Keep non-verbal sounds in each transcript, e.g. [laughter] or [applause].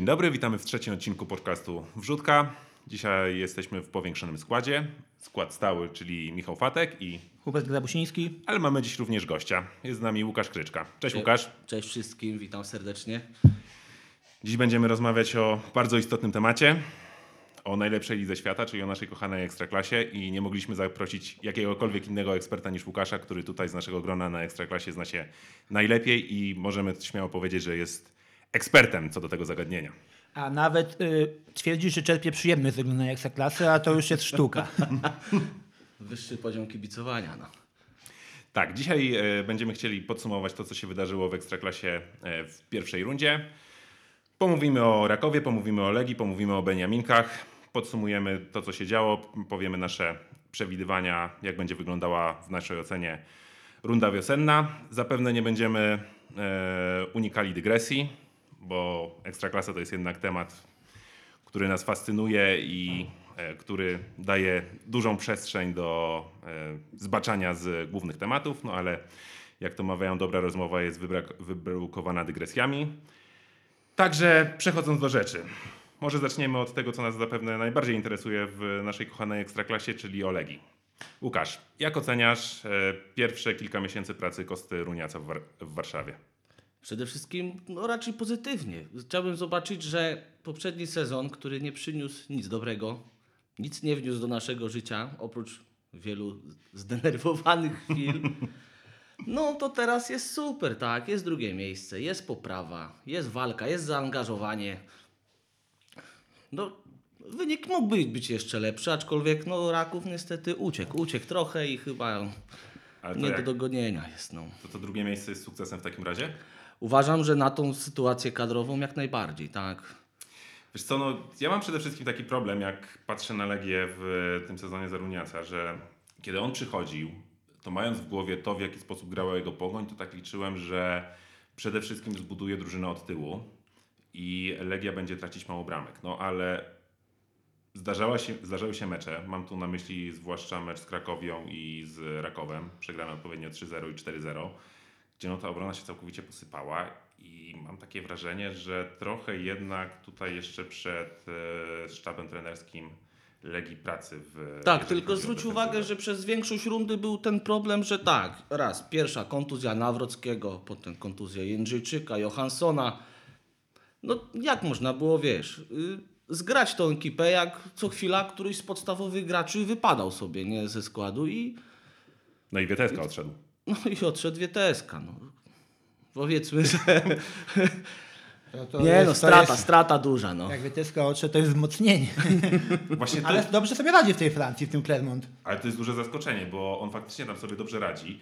Dzień dobry, witamy w trzecim odcinku podcastu Wrzutka. Dzisiaj jesteśmy w powiększonym składzie. Skład stały, czyli Michał Fatek i... Hubert Grabusiński. Ale mamy dziś również gościa. Jest z nami Łukasz Kryczka. Cześć Łukasz. Cześć wszystkim, witam serdecznie. Dziś będziemy rozmawiać o bardzo istotnym temacie. O najlepszej lidze świata, czyli o naszej kochanej Ekstraklasie i nie mogliśmy zaprosić jakiegokolwiek innego eksperta niż Łukasza, który tutaj z naszego grona na Ekstraklasie zna się najlepiej i możemy śmiało powiedzieć, że jest ekspertem co do tego zagadnienia. A nawet y, twierdzi, że czerpie przyjemność z oglądania Ekstraklasy, a to już jest sztuka. [laughs] Wyższy poziom kibicowania. No. Tak, dzisiaj e, będziemy chcieli podsumować to, co się wydarzyło w Ekstraklasie e, w pierwszej rundzie. Pomówimy o Rakowie, pomówimy o Legii, pomówimy o Beniaminkach. Podsumujemy to, co się działo, powiemy nasze przewidywania, jak będzie wyglądała w naszej ocenie runda wiosenna. Zapewne nie będziemy e, unikali dygresji, bo Ekstraklasa to jest jednak temat, który nas fascynuje i e, który daje dużą przestrzeń do e, zbaczania z głównych tematów, no ale jak to mawiają, dobra rozmowa jest wybrukowana dygresjami. Także przechodząc do rzeczy. Może zaczniemy od tego, co nas zapewne najbardziej interesuje w naszej kochanej Ekstraklasie, czyli o Legii. Łukasz, jak oceniasz e, pierwsze kilka miesięcy pracy Kosty Runiaca w, War- w Warszawie? Przede wszystkim no, raczej pozytywnie. Chciałbym zobaczyć, że poprzedni sezon, który nie przyniósł nic dobrego, nic nie wniósł do naszego życia, oprócz wielu zdenerwowanych chwil, [laughs] no to teraz jest super, tak? Jest drugie miejsce, jest poprawa, jest walka, jest zaangażowanie. No, wynik mógłby być jeszcze lepszy, aczkolwiek no, Raków niestety uciekł. Uciekł trochę i chyba nie do jak, dogonienia jest. No. to, to drugie miejsce jest sukcesem w takim razie? Uważam, że na tą sytuację kadrową jak najbardziej, tak. Wiesz co, no, ja mam przede wszystkim taki problem, jak patrzę na Legię w tym sezonie Zaruniaca, że kiedy on przychodził, to mając w głowie to, w jaki sposób grała jego pogoń, to tak liczyłem, że przede wszystkim zbuduje drużynę od tyłu i Legia będzie tracić mało bramek. No ale zdarzała się, zdarzały się mecze, mam tu na myśli zwłaszcza mecz z Krakowią i z Rakowem, przegrane odpowiednio 3-0 i 4-0, gdzie no ta obrona się całkowicie posypała i mam takie wrażenie, że trochę jednak tutaj jeszcze przed e, sztabem trenerskim Legii pracy w Tak, tylko zwróć uwagę, że przez większość rundy był ten problem, że tak, raz, pierwsza kontuzja Nawrockiego, potem kontuzja Jędrzejczyka, Johanssona. No jak można było, wiesz, y, zgrać tą ekipę, jak co chwila któryś z podstawowych graczy wypadał sobie nie, ze składu i, No i Wieteska odszedł. No i odszedł Wieteska. No. Powiedzmy, że To, to nie jest- no, strata, jest- strata duża. No. Jak Wytyska odszedł, to jest wzmocnienie. [laughs] Właśnie to, Ale dobrze sobie radzi w tej Francji, w tym Clermont. Ale to jest duże zaskoczenie, bo on faktycznie tam sobie dobrze radzi.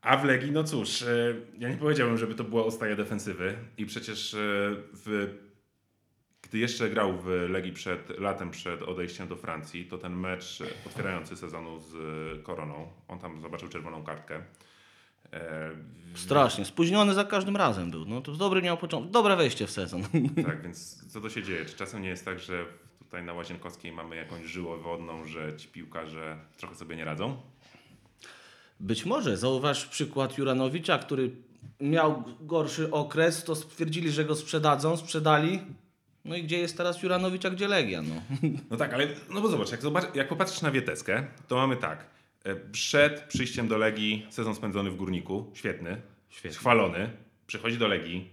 A w Legii, no cóż, e, ja nie powiedziałbym, żeby to była ostaja defensywy. I przecież e, w, gdy jeszcze grał w Legii przed latem, przed odejściem do Francji, to ten mecz otwierający sezonu z e, Koroną, on tam zobaczył czerwoną kartkę. E, Strasznie, spóźniony za każdym razem był. No to dobry miał początek, dobre wejście w sezon. [laughs] tak, więc co to się dzieje? Czy czasem nie jest tak, że tutaj na Łazienkowskiej mamy jakąś żyłę wodną, że ci piłkarze trochę sobie nie radzą? Być może. Zauważ przykład Juranowicza, który miał gorszy okres, to stwierdzili, że go sprzedadzą, sprzedali. No i gdzie jest teraz Juranowicz, a gdzie Legia? No. No tak, ale no bo zobacz, jak, zobacz, jak popatrzysz na Wieteskę, to mamy tak. e, Przed przyjściem do Legii sezon spędzony w Górniku, świetny, Świetny. chwalony, przychodzi do Legii,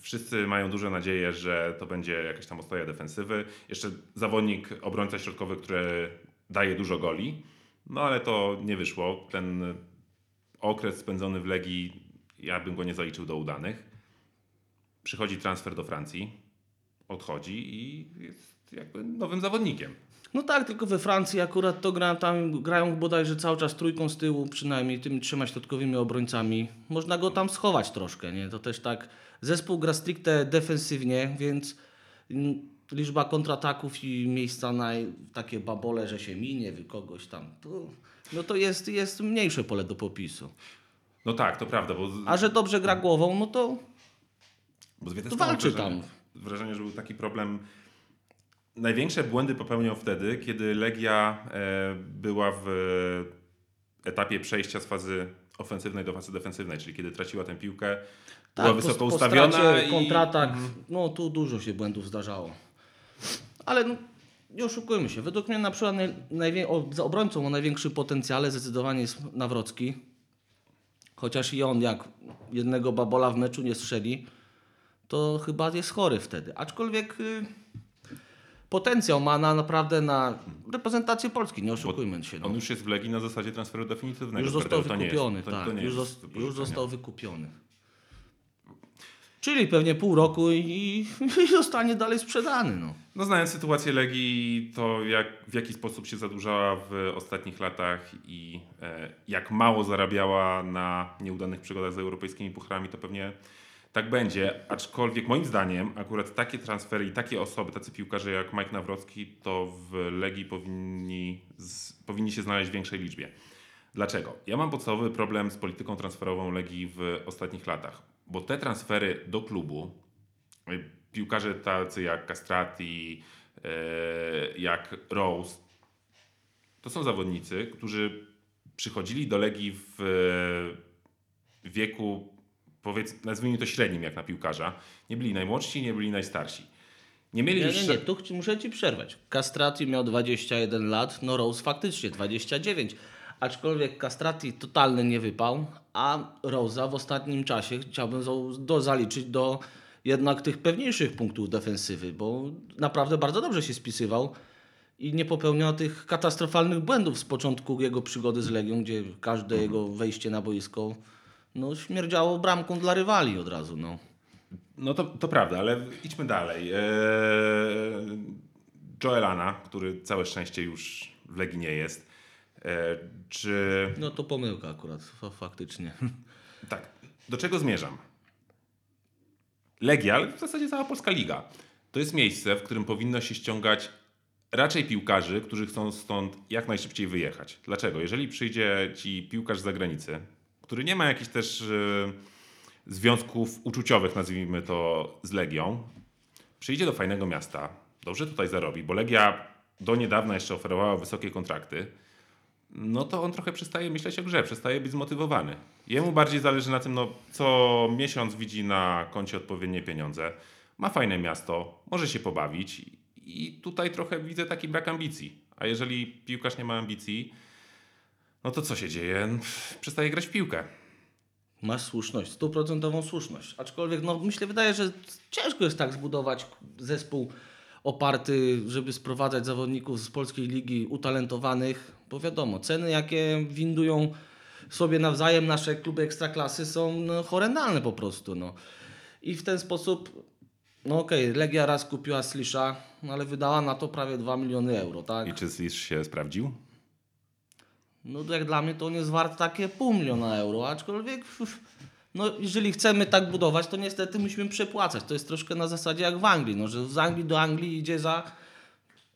wszyscy mają duże nadzieje, że to będzie jakaś tam ostoja defensywy. Jeszcze zawodnik, obrońca środkowy, który daje dużo goli, no ale to nie wyszło. Ten okres spędzony w Legii, ja bym go nie zaliczył do udanych. Przychodzi transfer do Francji, odchodzi i jest jakby nowym zawodnikiem. no tak, tylko we Francji akurat to gra, tam grają bodajże cały czas trójką z tyłu, przynajmniej tymi trzema środkowymi obrońcami. Można go tam schować troszkę, nie? To też tak, zespół gra stricte defensywnie, więc mm, liczba kontrataków i miejsca na takie babole, że się minie kogoś tam, to, no to jest, jest mniejsze pole do popisu. No tak, to prawda, bo, A że dobrze gra głową, no to bo to walczy wrażenie, tam. Wrażenie, że był taki problem. Największe błędy popełniał wtedy, kiedy Legia e, była w etapie przejścia z fazy ofensywnej do fazy defensywnej, czyli kiedy traciła tę piłkę, Tak, była wysoko po ustawiona i kontratak, no tu dużo się błędów zdarzało. Ale no, nie oszukujmy się. Według mnie na przykład naj, najwię- o, za obrońcą o największym potencjale zdecydowanie jest Nawrocki. Chociaż i on jak jednego babola w meczu nie strzeli, to chyba jest chory wtedy. Aczkolwiek y, potencjał ma na, naprawdę na reprezentację Polski, nie oszukujmy się. No. on już jest w Legii na zasadzie transferu definitywnego. Już został To nie jest- wykupiony, to- tak. to już, jest już został wykupiony. Czyli pewnie pół roku i, [laughs] i zostanie dalej sprzedany. No. No znając sytuację Legii, to jak, w jaki sposób się zadłużała w ostatnich latach i e, jak mało zarabiała na nieudanych przygodach z europejskimi pucharami, to pewnie tak będzie. Aczkolwiek moim zdaniem akurat takie transfery i takie osoby, tacy piłkarze jak Mike Nawrocki, to w Legii powinni, z, powinni się znaleźć w większej liczbie. Dlaczego? Ja mam podstawowy problem z polityką transferową Legii w ostatnich latach, bo te transfery do klubu piłkarze tacy jak Castrati, e, jak Rose, to są zawodnicy, którzy przychodzili do Legii w wieku, powiedz, nazwijmy to średnim jak na piłkarza. Nie byli najmłodsi, nie byli najstarsi. Nie mieli Nie, już... nie, nie, tu muszę Ci przerwać. Castrati miał 21 lat, no Rose faktycznie 29. Aczkolwiek Castrati totalny nie wypał, a Rosa w ostatnim czasie chciałbym do, zaliczyć do jednak tych pewniejszych punktów defensywy, bo naprawdę bardzo dobrze się spisywał i nie popełniał tych katastrofalnych błędów z początku jego przygody z Legią, gdzie każde jego wejście na boisko no, śmierdziało bramką dla rywali od razu. No. No to, to prawda, ale idźmy dalej. Eee, Joelana, który całe szczęście już w Legii nie jest. Eee, czy no to pomyłka akurat, fa- faktycznie. [laughs] Tak. Do czego zmierzam? Legia, ale w zasadzie cała polska liga. To jest miejsce, w którym powinno się ściągać raczej piłkarzy, którzy chcą stąd jak najszybciej wyjechać. Dlaczego? Jeżeli przyjdzie ci piłkarz z zagranicy, który nie ma jakichś też e, związków uczuciowych, nazwijmy to, z Legią, przyjdzie do fajnego miasta, dobrze tutaj zarobi, bo Legia do niedawna jeszcze oferowała wysokie kontrakty, no to on trochę przestaje myśleć o grze, przestaje być zmotywowany. Jemu bardziej zależy na tym, no, co miesiąc widzi na koncie odpowiednie pieniądze. Ma fajne miasto, może się pobawić i tutaj trochę widzę taki brak ambicji. A jeżeli piłkarz nie ma ambicji, no to co się dzieje? Przestaje grać w piłkę. Masz słuszność, stuprocentową słuszność. Aczkolwiek no, myślę, wydaje, że ciężko jest tak zbudować zespół oparty, żeby sprowadzać zawodników z polskiej ligi utalentowanych, bo wiadomo, ceny jakie windują sobie nawzajem nasze kluby ekstraklasy są no, horrendalne po prostu. No. I w ten sposób, no okej, Legia raz kupiła Slisza, no, ale wydała na to prawie 2 miliony euro, tak? I czy Slisz się sprawdził? No jak dla mnie to on jest wart takie pół miliona euro, aczkolwiek no, jeżeli chcemy tak budować, to niestety musimy przepłacać. To jest troszkę na zasadzie jak w Anglii, no, że z Anglii do Anglii idzie za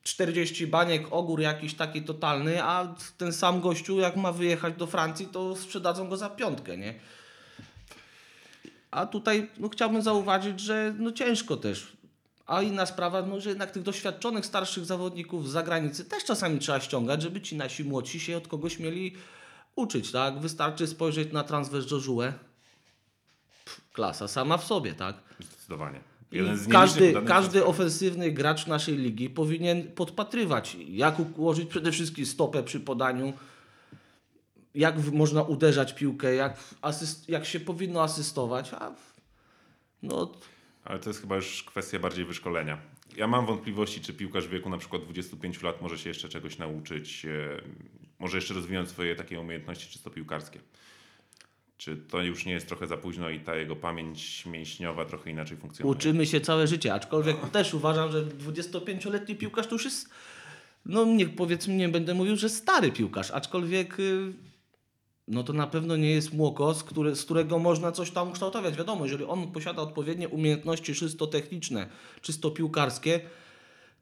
40 baniek ogór jakiś taki totalny, a ten sam gościu jak ma wyjechać do Francji, to sprzedadzą go za piątkę, nie? A tutaj no, chciałbym zauważyć, że no, ciężko też. A inna sprawa, no, że jednak tych doświadczonych, starszych zawodników z zagranicy też czasami trzeba ściągać, żeby ci nasi młodsi się od kogoś mieli uczyć, tak? Wystarczy spojrzeć na transfer. Pff, Klasa sama w sobie, tak? Zdecydowanie. Każdy, każdy ofensywny gracz naszej ligi powinien podpatrywać, jak ułożyć przede wszystkim stopę przy podaniu, jak można uderzać piłkę, jak, asyst, jak się powinno asystować. A no, Ale to jest chyba już kwestia bardziej wyszkolenia. Ja mam wątpliwości, czy piłkarz w wieku na przykład 25 lat może się jeszcze czegoś nauczyć, e, może jeszcze rozwinąć swoje takie umiejętności czysto piłkarskie. Czy to już nie jest trochę za późno i ta jego pamięć mięśniowa trochę inaczej funkcjonuje? uczymy się całe życie, aczkolwiek [clears throat] też uważam, że 25-letni piłkarz to już jest, no nie, powiedzmy, nie będę mówił, że stary piłkarz, aczkolwiek y, no to na pewno nie jest młokos, który, z którego można coś tam kształtować. Wiadomo, jeżeli on posiada odpowiednie umiejętności czysto techniczne, czysto piłkarskie,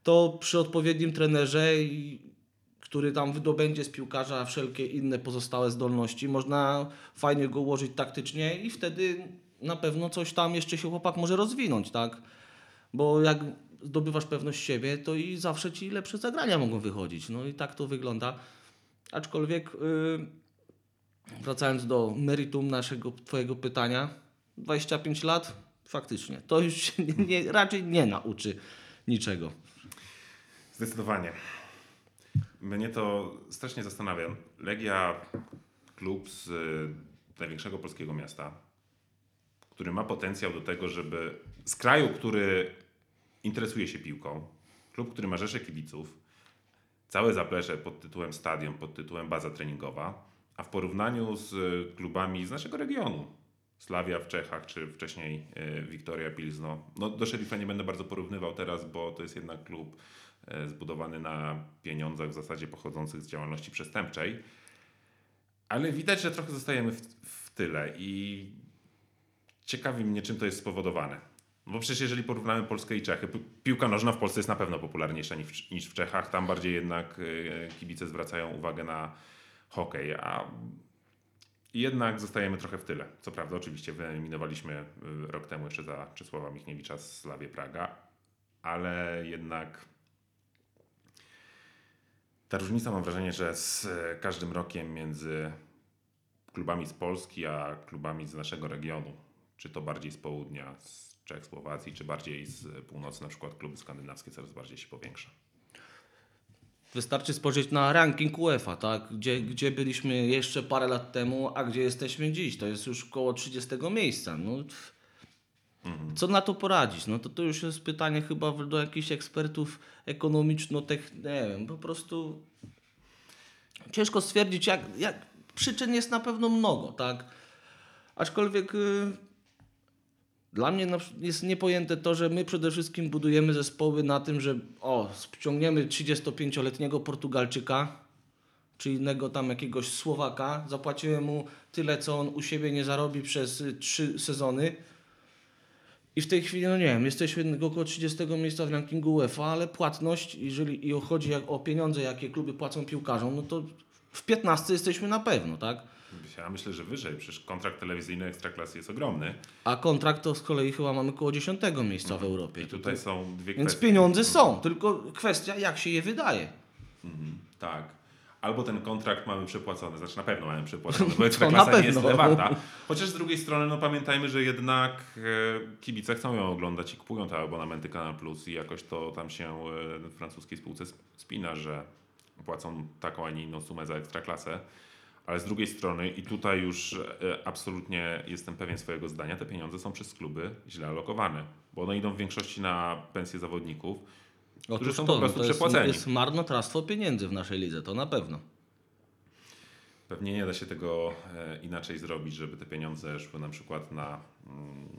to przy odpowiednim trenerze, który tam wydobędzie z piłkarza wszelkie inne pozostałe zdolności, można fajnie go ułożyć taktycznie i wtedy na pewno coś tam jeszcze się chłopak może rozwinąć, tak? Bo jak zdobywasz pewność siebie, to i zawsze ci lepsze zagrania mogą wychodzić. No i tak to wygląda. Aczkolwiek yy, wracając do meritum naszego twojego pytania, 25 lat, faktycznie, to już się nie, raczej nie nauczy niczego. Zdecydowanie. Mnie to strasznie zastanawia. Legia, klub z y, największego polskiego miasta, który ma potencjał do tego, żeby z kraju, który interesuje się piłką, klub, który ma rzesze kibiców, całe zaplecze pod tytułem stadion, pod tytułem baza treningowa, a w porównaniu z y, klubami z naszego regionu, Slavia w Czechach, czy wcześniej y, Wiktoria Pilzno. No, do Szeryfa nie będę bardzo porównywał teraz, bo to jest jednak klub y, zbudowany na pieniądzach w zasadzie pochodzących z działalności przestępczej. Ale widać, że trochę zostajemy w, w tyle i ciekawi mnie, czym to jest spowodowane. Bo przecież jeżeli porównamy Polskę i Czechy, pi- piłka nożna w Polsce jest na pewno popularniejsza niż, w- niż w Czechach. Tam bardziej jednak kibice zwracają uwagę na hokej, a jednak zostajemy trochę w tyle. Co prawda, oczywiście wyeliminowaliśmy y, rok temu jeszcze za Czesława Michniewicza z Slawie Praga, ale jednak ta różnica mam wrażenie, że z e, każdym rokiem między klubami z Polski a klubami z naszego regionu, czy to bardziej z południa, z Czech, Słowacji, czy bardziej z północy, na przykład kluby skandynawskie coraz bardziej się powiększa. Wystarczy spojrzeć na ranking UEFA, tak? gdzie, gdzie byliśmy jeszcze parę lat temu, a gdzie jesteśmy dziś. To jest już koło 30 miejsca. No. Co na to poradzić? No to, to już jest pytanie chyba do jakichś ekspertów ekonomiczno-tech... Nie wiem, po prostu ciężko stwierdzić, jak, jak przyczyn jest na pewno mnogo, tak? Aczkolwiek y, dla mnie jest niepojęte to, że my przede wszystkim budujemy zespoły na tym, że o, ściągniemy 35-letniego Portugalczyka, czy innego tam jakiegoś Słowaka, zapłacimy mu tyle, co on u siebie nie zarobi przez y, trzy sezony. I w tej chwili, no nie wiem, jesteśmy około 30 miejsca w rankingu UEFA, ale płatność, jeżeli i chodzi o pieniądze, jakie kluby płacą piłkarzom, no to w 15 jesteśmy na pewno, tak? Ja myślę, że wyżej, przecież kontrakt telewizyjny Ekstraklasy jest ogromny A kontrakt to z kolei chyba mamy koło 10 miejsca w Europie. i tutaj są dwie Więc kwestie. pieniądze są, tylko kwestia jak się je wydaje. Tak. Albo ten kontrakt mamy przepłacony, znaczy na pewno mamy przepłacony, bo [laughs] To Ekstraklasa nie jest pewno. tyle warta. Chociaż z drugiej strony no pamiętajmy, że jednak e, kibice chcą ją oglądać i kupują te abonamenty Kanal Plus i jakoś to tam się e, w francuskiej spółce sp- spina, że płacą taką, a nie inną sumę za Ekstraklasę. Ale z drugiej strony, i tutaj już e, absolutnie jestem pewien swojego zdania, te pieniądze są przez kluby źle alokowane, bo one idą w większości na pensje zawodników, którzy są po prostu to jest, przepłaceni. jest marnotrawstwo pieniędzy w naszej lidze, to na pewno. Pewnie nie da się tego e, inaczej zrobić, żeby te pieniądze szły na przykład na mm,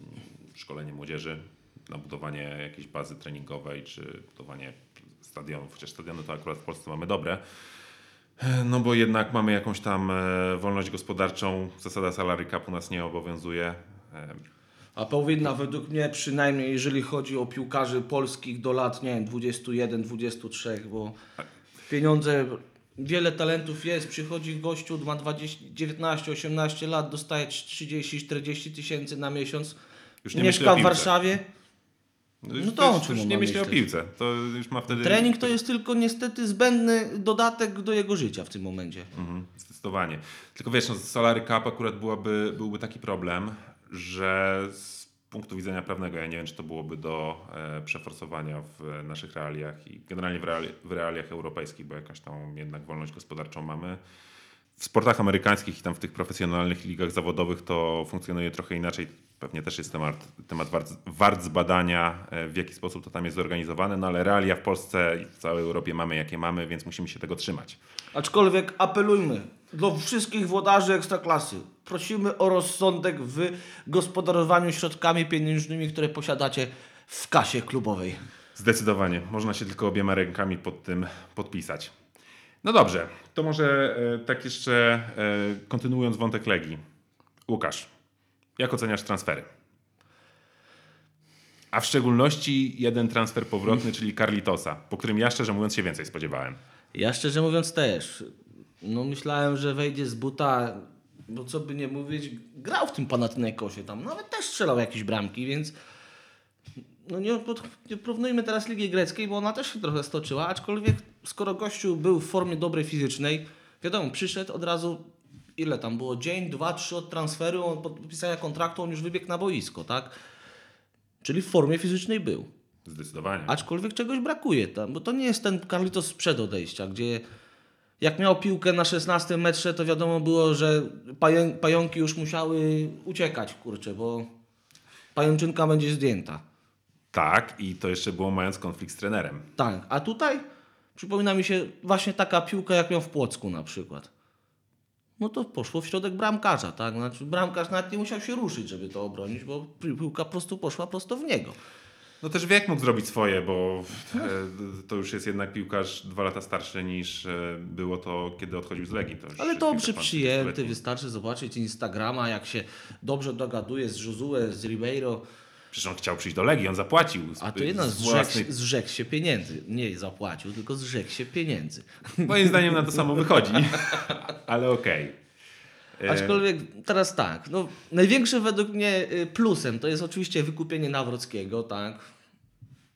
szkolenie młodzieży, na budowanie jakiejś bazy treningowej, czy budowanie stadionów, chociaż stadiony to akurat w Polsce mamy dobre. No bo jednak mamy jakąś tam e, wolność gospodarczą, zasada salary capu nas nie obowiązuje. E, A powinna według mnie przynajmniej, jeżeli chodzi o piłkarzy polskich do lat, nie wiem, 21, 23, bo pieniądze, wiele talentów jest, przychodzi gościu, ma 20, 19, 18 lat, dostaje 30, 40 tysięcy na miesiąc, Już nie mieszka w piłce. Warszawie. już, No to już, już nie myśli o piłce, to już ma wtedy... Trening to jest tylko niestety zbędny dodatek do jego życia w tym momencie. Mhm, zdecydowanie. Tylko wiesz, no, z Solary Cup akurat byłaby, byłby taki problem, że z punktu widzenia prawnego, ja nie wiem, czy to byłoby do e, przeforsowania w naszych realiach i generalnie w, reali, w realiach europejskich, bo jakąś tą jednak wolność gospodarczą mamy. W sportach amerykańskich i tam w tych profesjonalnych ligach zawodowych to funkcjonuje trochę inaczej. Pewnie też jest temat, temat wart, wart zbadania, e, w jaki sposób to tam jest zorganizowane, no ale realia w Polsce i w całej Europie mamy jakie mamy, więc musimy się tego trzymać. Aczkolwiek apelujmy do wszystkich włodarzy ekstraklasy. Prosimy o rozsądek w gospodarowaniu środkami pieniężnymi, które posiadacie w kasie klubowej. Zdecydowanie. Można się tylko obiema rękami pod tym podpisać. No dobrze, to może e, tak jeszcze e, kontynuując wątek Legii. Łukasz, jak oceniasz transfery? A w szczególności jeden transfer powrotny, czyli Carlitosa, po którym ja szczerze mówiąc się więcej spodziewałem. Ja szczerze mówiąc też. No myślałem, że wejdzie z buta, bo co by nie mówić, grał w tym Panathinaikosie tam, nawet też strzelał jakieś bramki, więc no nie, pod- nie porównujmy teraz Ligi Greckiej, bo ona też się trochę stoczyła, aczkolwiek skoro gościu był w formie dobrej fizycznej, wiadomo, przyszedł od razu ile tam było, dzień, dwa, trzy od transferu, od podpisania kontraktu, on już wybiegł na boisko, tak? Czyli w formie fizycznej był. Zdecydowanie. Aczkolwiek czegoś brakuje tam, bo to nie jest ten Carlitos sprzed odejścia, gdzie jak miał piłkę na 16 metrze, to wiadomo było, że pająki już musiały uciekać, kurczę, bo pajączynka będzie zdjęta. Tak, i to jeszcze było mając konflikt z trenerem. Tak, a tutaj przypomina mi się właśnie taka piłka, jak miał w Płocku na przykład. No to poszło w środek bramkarza, tak? Znaczy bramkarz nawet nie musiał się ruszyć, żeby to obronić, bo pi- piłka po prostu poszła prosto w niego. No też wiek mógł zrobić swoje, bo e, to już jest jednak piłkarz dwa lata starszy niż e, było to, kiedy odchodził z Legii. To Ale dobrze przyjęty, 30-letni. wystarczy zobaczyć Instagrama, jak się dobrze dogaduje z Josue, z Ribeiro, Przecież on chciał przyjść do Legii, on zapłacił. a to z, jedna z zrzekł, własnej... zrzekł się pieniędzy. Nie zapłacił, tylko zrzekł się pieniędzy. Moim zdaniem na to samo wychodzi. [laughs] Ale okej. E, Aczkolwiek teraz tak, no, największym według mnie y, plusem to jest oczywiście wykupienie Nawrockiego, tak.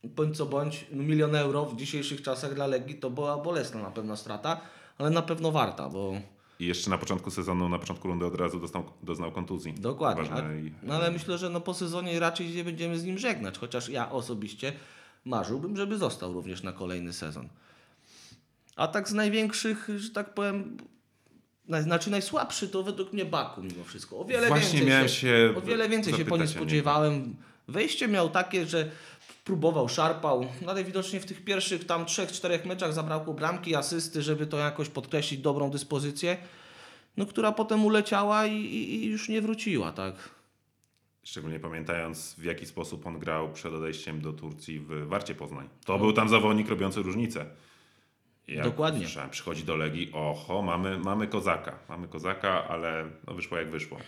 Bądź co bądź, no, milion euro w dzisiejszych czasach dla Legii to była bolesna na pewno strata, ale na pewno warta, bo I jeszcze na początku sezonu, na początku rundy od razu dostał, doznał kontuzji. dokładnie. A, no ale myślę, że no, po sezonie raczej nie będziemy z nim żegnać, chociaż ja osobiście marzyłbym, żeby został również na kolejny sezon. A tak z największych, że tak powiem, naj, znaczy najsłabszy to według mnie Baku mimo wszystko. O wiele Właśnie więcej miałem się, się o wiele więcej się po nim spodziewałem. Wejście miał takie, że próbował, szarpał, no ale widocznie w tych pierwszych tam trzech, czterech meczach zabrakło bramki, asysty, żeby to jakoś podkreślić dobrą dyspozycję, no która potem uleciała i, i, już nie wróciła, tak. Szczególnie pamiętając, w jaki sposób on grał przed odejściem do Turcji w Warcie Poznań. To był tam zawodnik robiący różnicę. Jak Dokładnie. Słyszałem, przychodzi do Legii, oho, mamy, mamy kozaka. Mamy kozaka, ale no wyszło jak wyszło.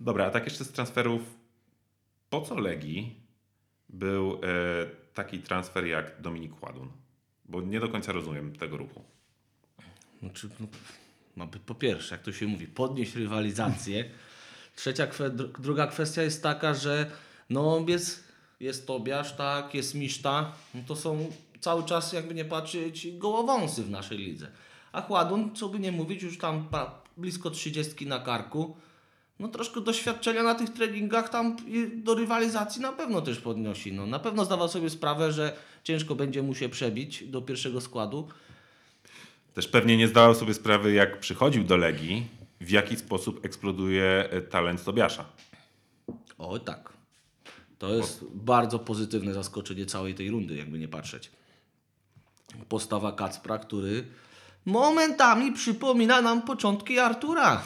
Dobra, a tak jeszcze z transferów. Po co Legii był e, taki transfer jak Dominik Ładun? Bo nie do końca rozumiem tego ruchu. Znaczy, no, by- po pierwsze, jak to się mówi, podnieść rywalizację. [laughs] Trzecia, druga kwestia jest taka, że no jest, jest Tobiasz, tak, jest Miszta, no to są cały czas, jakby nie patrzeć, gołowąsy w naszej lidze. A Chładun, co by nie mówić, już tam blisko trzydziestki na karku, no troszkę doświadczenia na tych treningach tam do rywalizacji na pewno też podnosi. No, na pewno zdawał sobie sprawę, że ciężko będzie mu się przebić do pierwszego składu. Też pewnie nie zdawał sobie sprawy, jak przychodził do Legii, w jaki sposób eksploduje e, talent Tobiasza. O tak. To jest bardzo pozytywne zaskoczenie całej tej rundy, jakby nie patrzeć. Postawa Kacpra, który momentami przypomina nam początki Artura.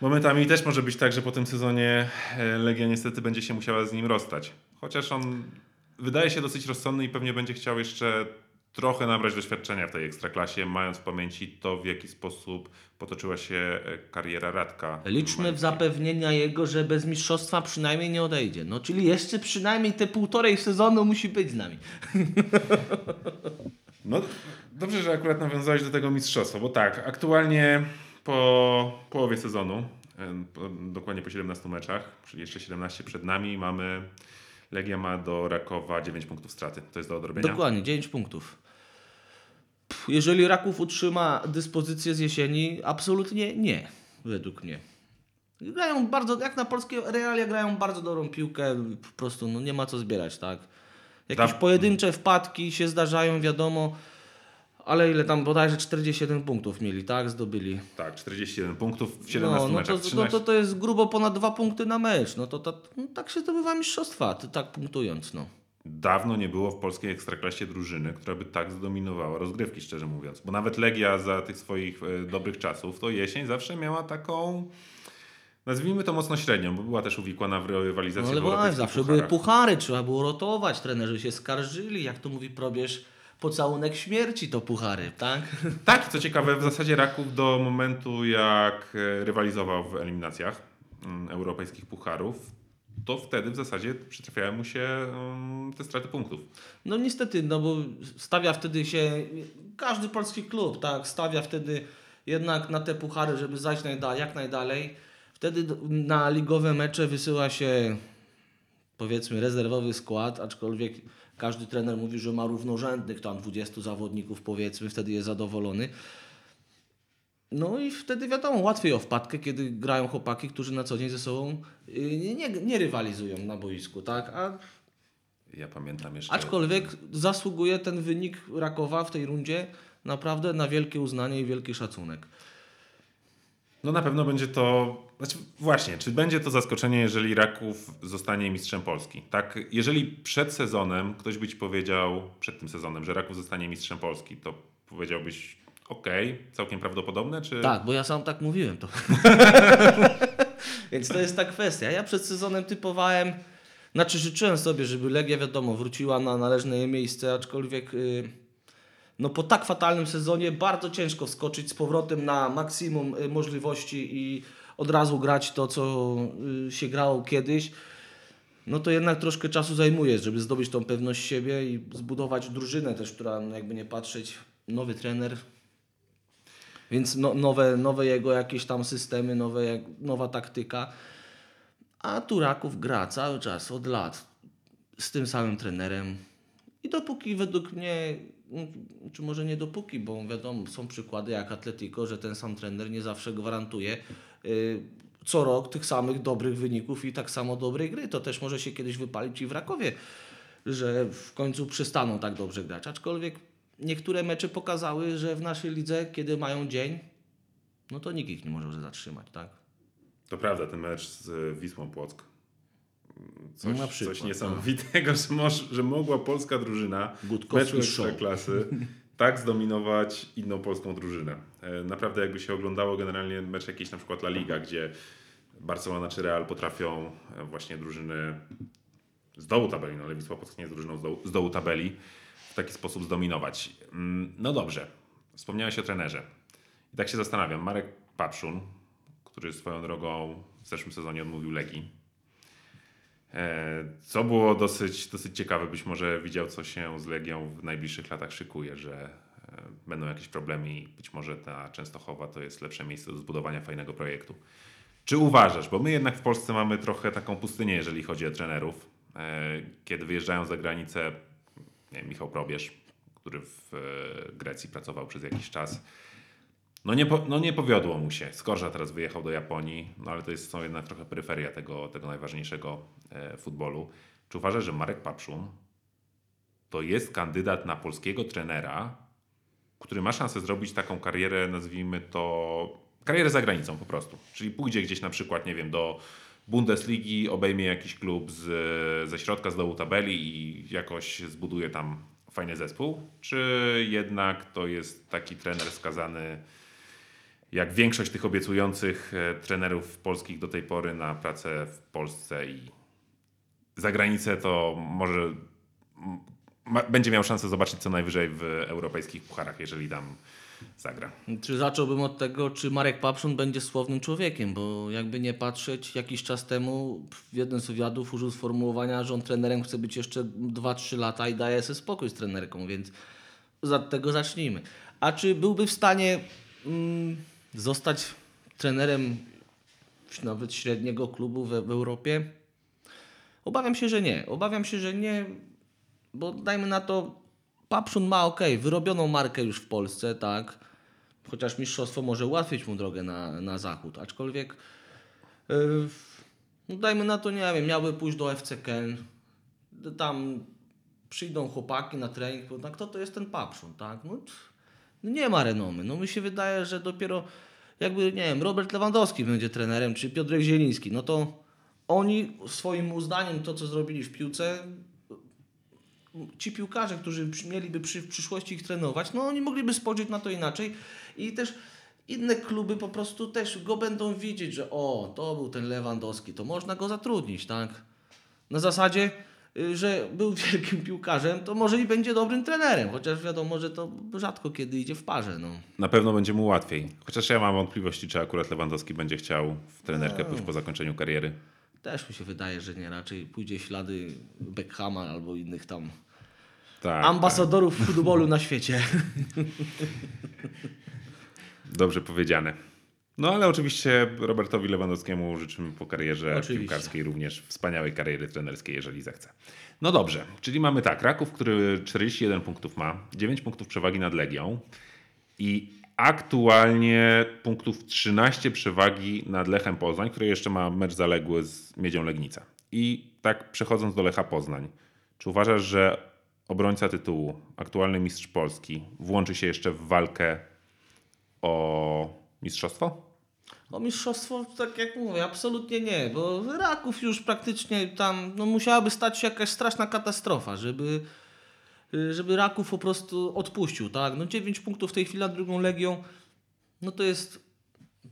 Momentami też może być tak, że po tym sezonie e, Legia niestety będzie się musiała z nim rozstać. Chociaż on wydaje się dosyć rozsądny i pewnie będzie chciał jeszcze trochę nabrać doświadczenia w tej ekstraklasie, mając w pamięci to, w jaki sposób potoczyła się e, kariera Radka. Liczmy w zapewnienia jego, że bez mistrzostwa przynajmniej nie odejdzie. No czyli jeszcze przynajmniej te półtorej sezonu musi być z nami. [laughs] No dobrze, że akurat nawiązałeś do tego mistrzostwa, bo tak, aktualnie po połowie sezonu, dokładnie po 17 meczach, czyli jeszcze 17 przed nami, mamy Legia ma do Rakowa 9 punktów straty. To jest do odrobienia. Dokładnie, 9 punktów. Jeżeli Raków utrzyma dyspozycję z jesieni, absolutnie nie, według mnie. Grają bardzo, jak na polskie realia grają bardzo dobrą piłkę, po prostu no, nie ma co zbierać, tak? Jakieś Da- pojedyncze wpadki się zdarzają, wiadomo, ale ile tam bodajże 47 punktów mieli, tak? Zdobyli. Tak, 41 punktów w 17 No, no, meczach. to, 13. no to, to jest grubo ponad dwa punkty na mecz. No to, to no, tak się zdobywa mistrzostwa, tak punktując, no. Dawno nie było w polskiej ekstraklasie drużyny, która by tak zdominowała rozgrywki, szczerze mówiąc. Bo nawet Legia za tych swoich e, dobrych czasów, to jesień zawsze miała taką, nazwijmy to mocno średnią, bo była też uwikłana w rywalizację No ale właśnie, zawsze pucharach. były puchary, trzeba było rotować, trenerzy się skarżyli, jak to mówi probierz, pocałunek śmierci to puchary, tak? Tak, co ciekawe, w zasadzie Raków do momentu, jak e, rywalizował w eliminacjach mm, europejskich pucharów, to wtedy w zasadzie przytrafiały mu się mm, te straty punktów. No niestety, no bo stawia wtedy się, każdy polski klub, tak, stawia wtedy jednak na te puchary, żeby zajść jak najdalej. Wtedy na ligowe mecze wysyła się powiedzmy rezerwowy skład, aczkolwiek każdy trener mówi, że ma równorzędnych tam 20 zawodników powiedzmy, wtedy jest zadowolony. No i wtedy wiadomo, łatwiej o wpadkę, kiedy grają chłopaki, którzy na co dzień ze sobą y, nie, nie, nie rywalizują na boisku, tak? A Ja pamiętam jeszcze. Aczkolwiek zasługuje ten wynik Rakowa w tej rundzie naprawdę na wielkie uznanie i wielki szacunek. No na pewno będzie to. Znaczy, właśnie, czy będzie to zaskoczenie, jeżeli Raków zostanie mistrzem Polski? Tak, jeżeli przed sezonem ktoś by ci powiedział, przed tym sezonem, że Raków zostanie mistrzem Polski, to powiedziałbyś, okej, całkiem prawdopodobne, czy. Tak, bo ja sam tak mówiłem to. [laughs] Więc to jest ta kwestia. Ja przed sezonem typowałem, znaczy życzyłem sobie, żeby Legia wiadomo wróciła na należne miejsce, aczkolwiek y, no po tak fatalnym sezonie bardzo ciężko wskoczyć z powrotem na maksimum y, możliwości i od razu grać to, co y, się grało kiedyś. No to jednak troszkę czasu zajmuje, żeby zdobyć tą pewność siebie i zbudować drużynę też, która no jakby nie patrzeć, nowy trener, więc no, nowe, nowe jego jakieś tam systemy, nowe, nowa taktyka. A Turaków gra cały czas, od lat, z tym samym trenerem. I dopóki według mnie, czy może nie dopóki, bo wiadomo, są przykłady jak Atletico, że ten sam trener nie zawsze gwarantuje co rok tych samych dobrych wyników i tak samo dobrej gry. To też może się kiedyś wypalić i w Rakowie, że w końcu przestaną tak dobrze grać. Aczkolwiek niektóre mecze pokazały, że w naszej lidze, kiedy mają dzień, no to nikt ich nie może zatrzymać, tak? To prawda, ten mecz z Wisłą Płock. Coś, przykład, coś niesamowitego, że, moż, że mogła polska drużyna Gutkowski show. klasy [laughs] tak zdominować inną polską drużynę. E, Naprawdę jakby się oglądało generalnie mecz jakiś na przykład La Liga, gdzie Barcelona czy Real potrafią e, właśnie drużyny z dołu tabeli, no ale Wisła Płock nie jest drużyną z dołu, z dołu tabeli, w taki sposób zdominować. Mm, No dobrze, wspomniałeś o trenerze. I tak się zastanawiam, Marek Papszun, który swoją drogą w zeszłym sezonie odmówił Legii, Co było dosyć, dosyć ciekawe, być może widział, co się z Legią w najbliższych latach szykuje, że e, będą jakieś problemy i być może ta Częstochowa to jest lepsze miejsce do zbudowania fajnego projektu. Czy uważasz, bo my jednak w Polsce mamy trochę taką pustynię, jeżeli chodzi o trenerów, e, kiedy wyjeżdżają za granicę, Michał Probierz, który w e, Grecji pracował przez jakiś czas, no nie, po, no nie powiodło mu się. Skorża teraz wyjechał do Japonii, no ale to jest, są jednak trochę peryferia tego, tego najważniejszego e, futbolu. Czy uważasz, że Marek Papszun to jest kandydat na polskiego trenera, który ma szansę zrobić taką karierę, nazwijmy to, karierę za granicą po prostu. Czyli pójdzie gdzieś na przykład, nie wiem, do Bundesligi, obejmie jakiś klub z, ze środka, z dołu tabeli i jakoś zbuduje tam fajny zespół? Czy jednak to jest taki trener skazany jak większość tych obiecujących e, trenerów polskich do tej pory na pracę w Polsce i za granicę, to może ma, będzie miał szansę zobaczyć co najwyżej w europejskich pucharach, jeżeli tam zagra. Czy zacząłbym od tego, czy Marek Papszun będzie słownym człowiekiem, bo jakby nie patrzeć, jakiś czas temu w jednym z wywiadów użył sformułowania, że on trenerem chce być jeszcze 2-3 lata i daje sobie spokój z trenerką, więc od tego zacznijmy. A czy byłby w stanie mm, zostać trenerem nawet średniego klubu w, w Europie? Obawiam się, że nie. Obawiam się, że nie, bo dajmy na to, Papszun ma ok, wyrobioną markę już w Polsce, tak. Chociaż mistrzostwo może ułatwić mu drogę na, na zachód, aczkolwiek yy, no dajmy na to, nie wiem, miałby pójść do FC Köln, tam przyjdą chłopaki na trening, no, kto to jest ten Papszun, tak? No nie ma renomy. No mi się wydaje, że dopiero jakby, nie wiem, Robert Lewandowski będzie trenerem, czy Piotrek Zieliński, no to oni swoim uznaniem to, co zrobili w piłce, ci piłkarze, którzy mieliby przy, w przyszłości ich trenować, no oni mogliby spojrzeć na to inaczej i też inne kluby po prostu też go będą widzieć, że o, to był ten Lewandowski, to można go zatrudnić, tak? Na zasadzie, że był [laughs] wielkim piłkarzem, to może i będzie dobrym trenerem, chociaż wiadomo, że to rzadko kiedy idzie w parze, no. Na pewno będzie mu łatwiej. Chociaż ja mam wątpliwości, czy akurat Lewandowski będzie chciał w trenerkę pójść po zakończeniu kariery. Też mi się wydaje, że nie, raczej pójdzie ślady Beckhama albo innych tam Tak, ambasadorów futbolu na [laughs] świecie. tak. [laughs] Dobrze powiedziane. No ale oczywiście Robertowi Lewandowskiemu życzymy po karierze Oczywiście. piłkarskiej również wspaniałej kariery trenerskiej, jeżeli zechce. No dobrze, czyli mamy tak, Raków, który 41 punktów ma, 9 punktów przewagi nad Legią i aktualnie punktów 13 przewagi nad Lechem Poznań, który jeszcze ma mecz zaległy z Miedzią Legnica. I tak przechodząc do Lecha Poznań, czy uważasz, że obrońca tytułu, aktualny mistrz Polski, włączy się jeszcze w walkę o mistrzostwo? O mistrzostwo, tak jak mówię, absolutnie nie, bo Raków już praktycznie tam, no musiałaby stać się jakaś straszna katastrofa, żeby, y, żeby Raków po prostu odpuścił, tak? No 9 punktów w tej chwili nad drugą Legią, no to jest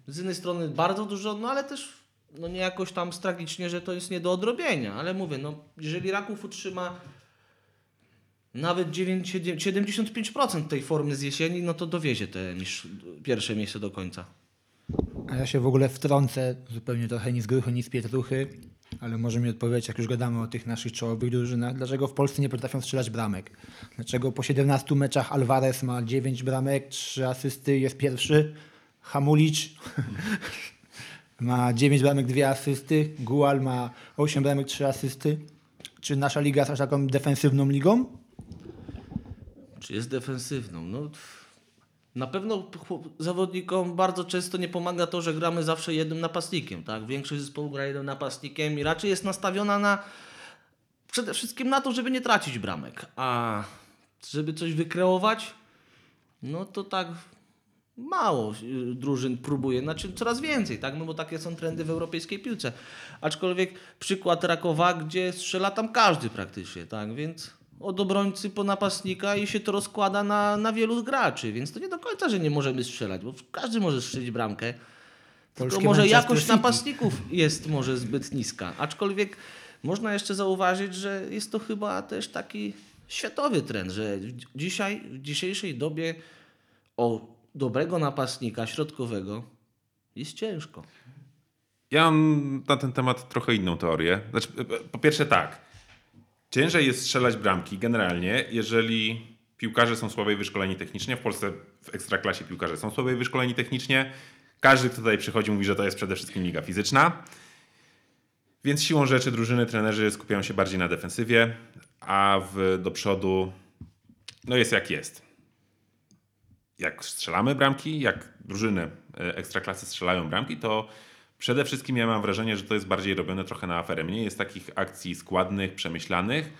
z jednej strony bardzo dużo, no ale też no nie jakoś tam tragicznie, że to jest nie do odrobienia, ale mówię, no jeżeli Raków utrzyma nawet 9, 75% tej formy z jesieni, no to dowiezie te pierwsze miejsce do końca. A ja się w ogóle wtrącę, zupełnie trochę ni z gruchy, ni z pietruchy, ale może mi odpowiedzieć, jak już gadamy o tych naszych czołowych drużynach, dlaczego w Polsce nie potrafią strzelać bramek? Dlaczego po 17 meczach Alvarez ma 9 bramek, 3 asysty, jest pierwszy, Hamulicz [laughs] ma 9 bramek, 2 asysty, Gual ma 8 bramek, 3 asysty. Czy nasza liga jest aż taką defensywną ligą? Czy jest defensywną? No, na pewno zawodnikom bardzo często nie pomaga to, że gramy zawsze jednym napastnikiem. Tak? Większość zespołu gra jednym napastnikiem i raczej jest nastawiona na przede wszystkim na to, żeby nie tracić bramek. A żeby coś wykreować, no to tak mało y, drużyn próbuje, znaczy coraz więcej, tak? No bo takie są trendy w europejskiej piłce. Aczkolwiek przykład Rakowa, gdzie strzela tam każdy praktycznie, tak? Więc od obrońcy po napastnika i się to rozkłada na, na wielu graczy, więc to nie do końca, że nie możemy strzelać, bo każdy może strzelić bramkę. Tylko Polskie może jakość City. napastników jest może zbyt niska. Aczkolwiek można jeszcze zauważyć, że jest to chyba też taki światowy trend, że dzisiaj, w dzisiejszej dobie o dobrego napastnika środkowego jest ciężko. Ja mam na ten temat trochę inną teorię. Znaczy, po pierwsze tak, ciężej jest strzelać bramki generalnie, jeżeli piłkarze są słabiej wyszkoleni technicznie. W Polsce w ekstraklasie piłkarze są słabiej wyszkoleni technicznie. Każdy, kto tutaj przychodzi, mówi, że to jest przede wszystkim liga fizyczna. Więc siłą rzeczy drużyny, trenerzy skupiają się bardziej na defensywie, a w, do przodu no jest jak jest. Jak strzelamy bramki, jak drużyny e, ekstraklasy strzelają bramki, to przede wszystkim ja mam wrażenie, że to jest bardziej robione trochę na aferę. Mniej jest takich akcji składnych, przemyślanych.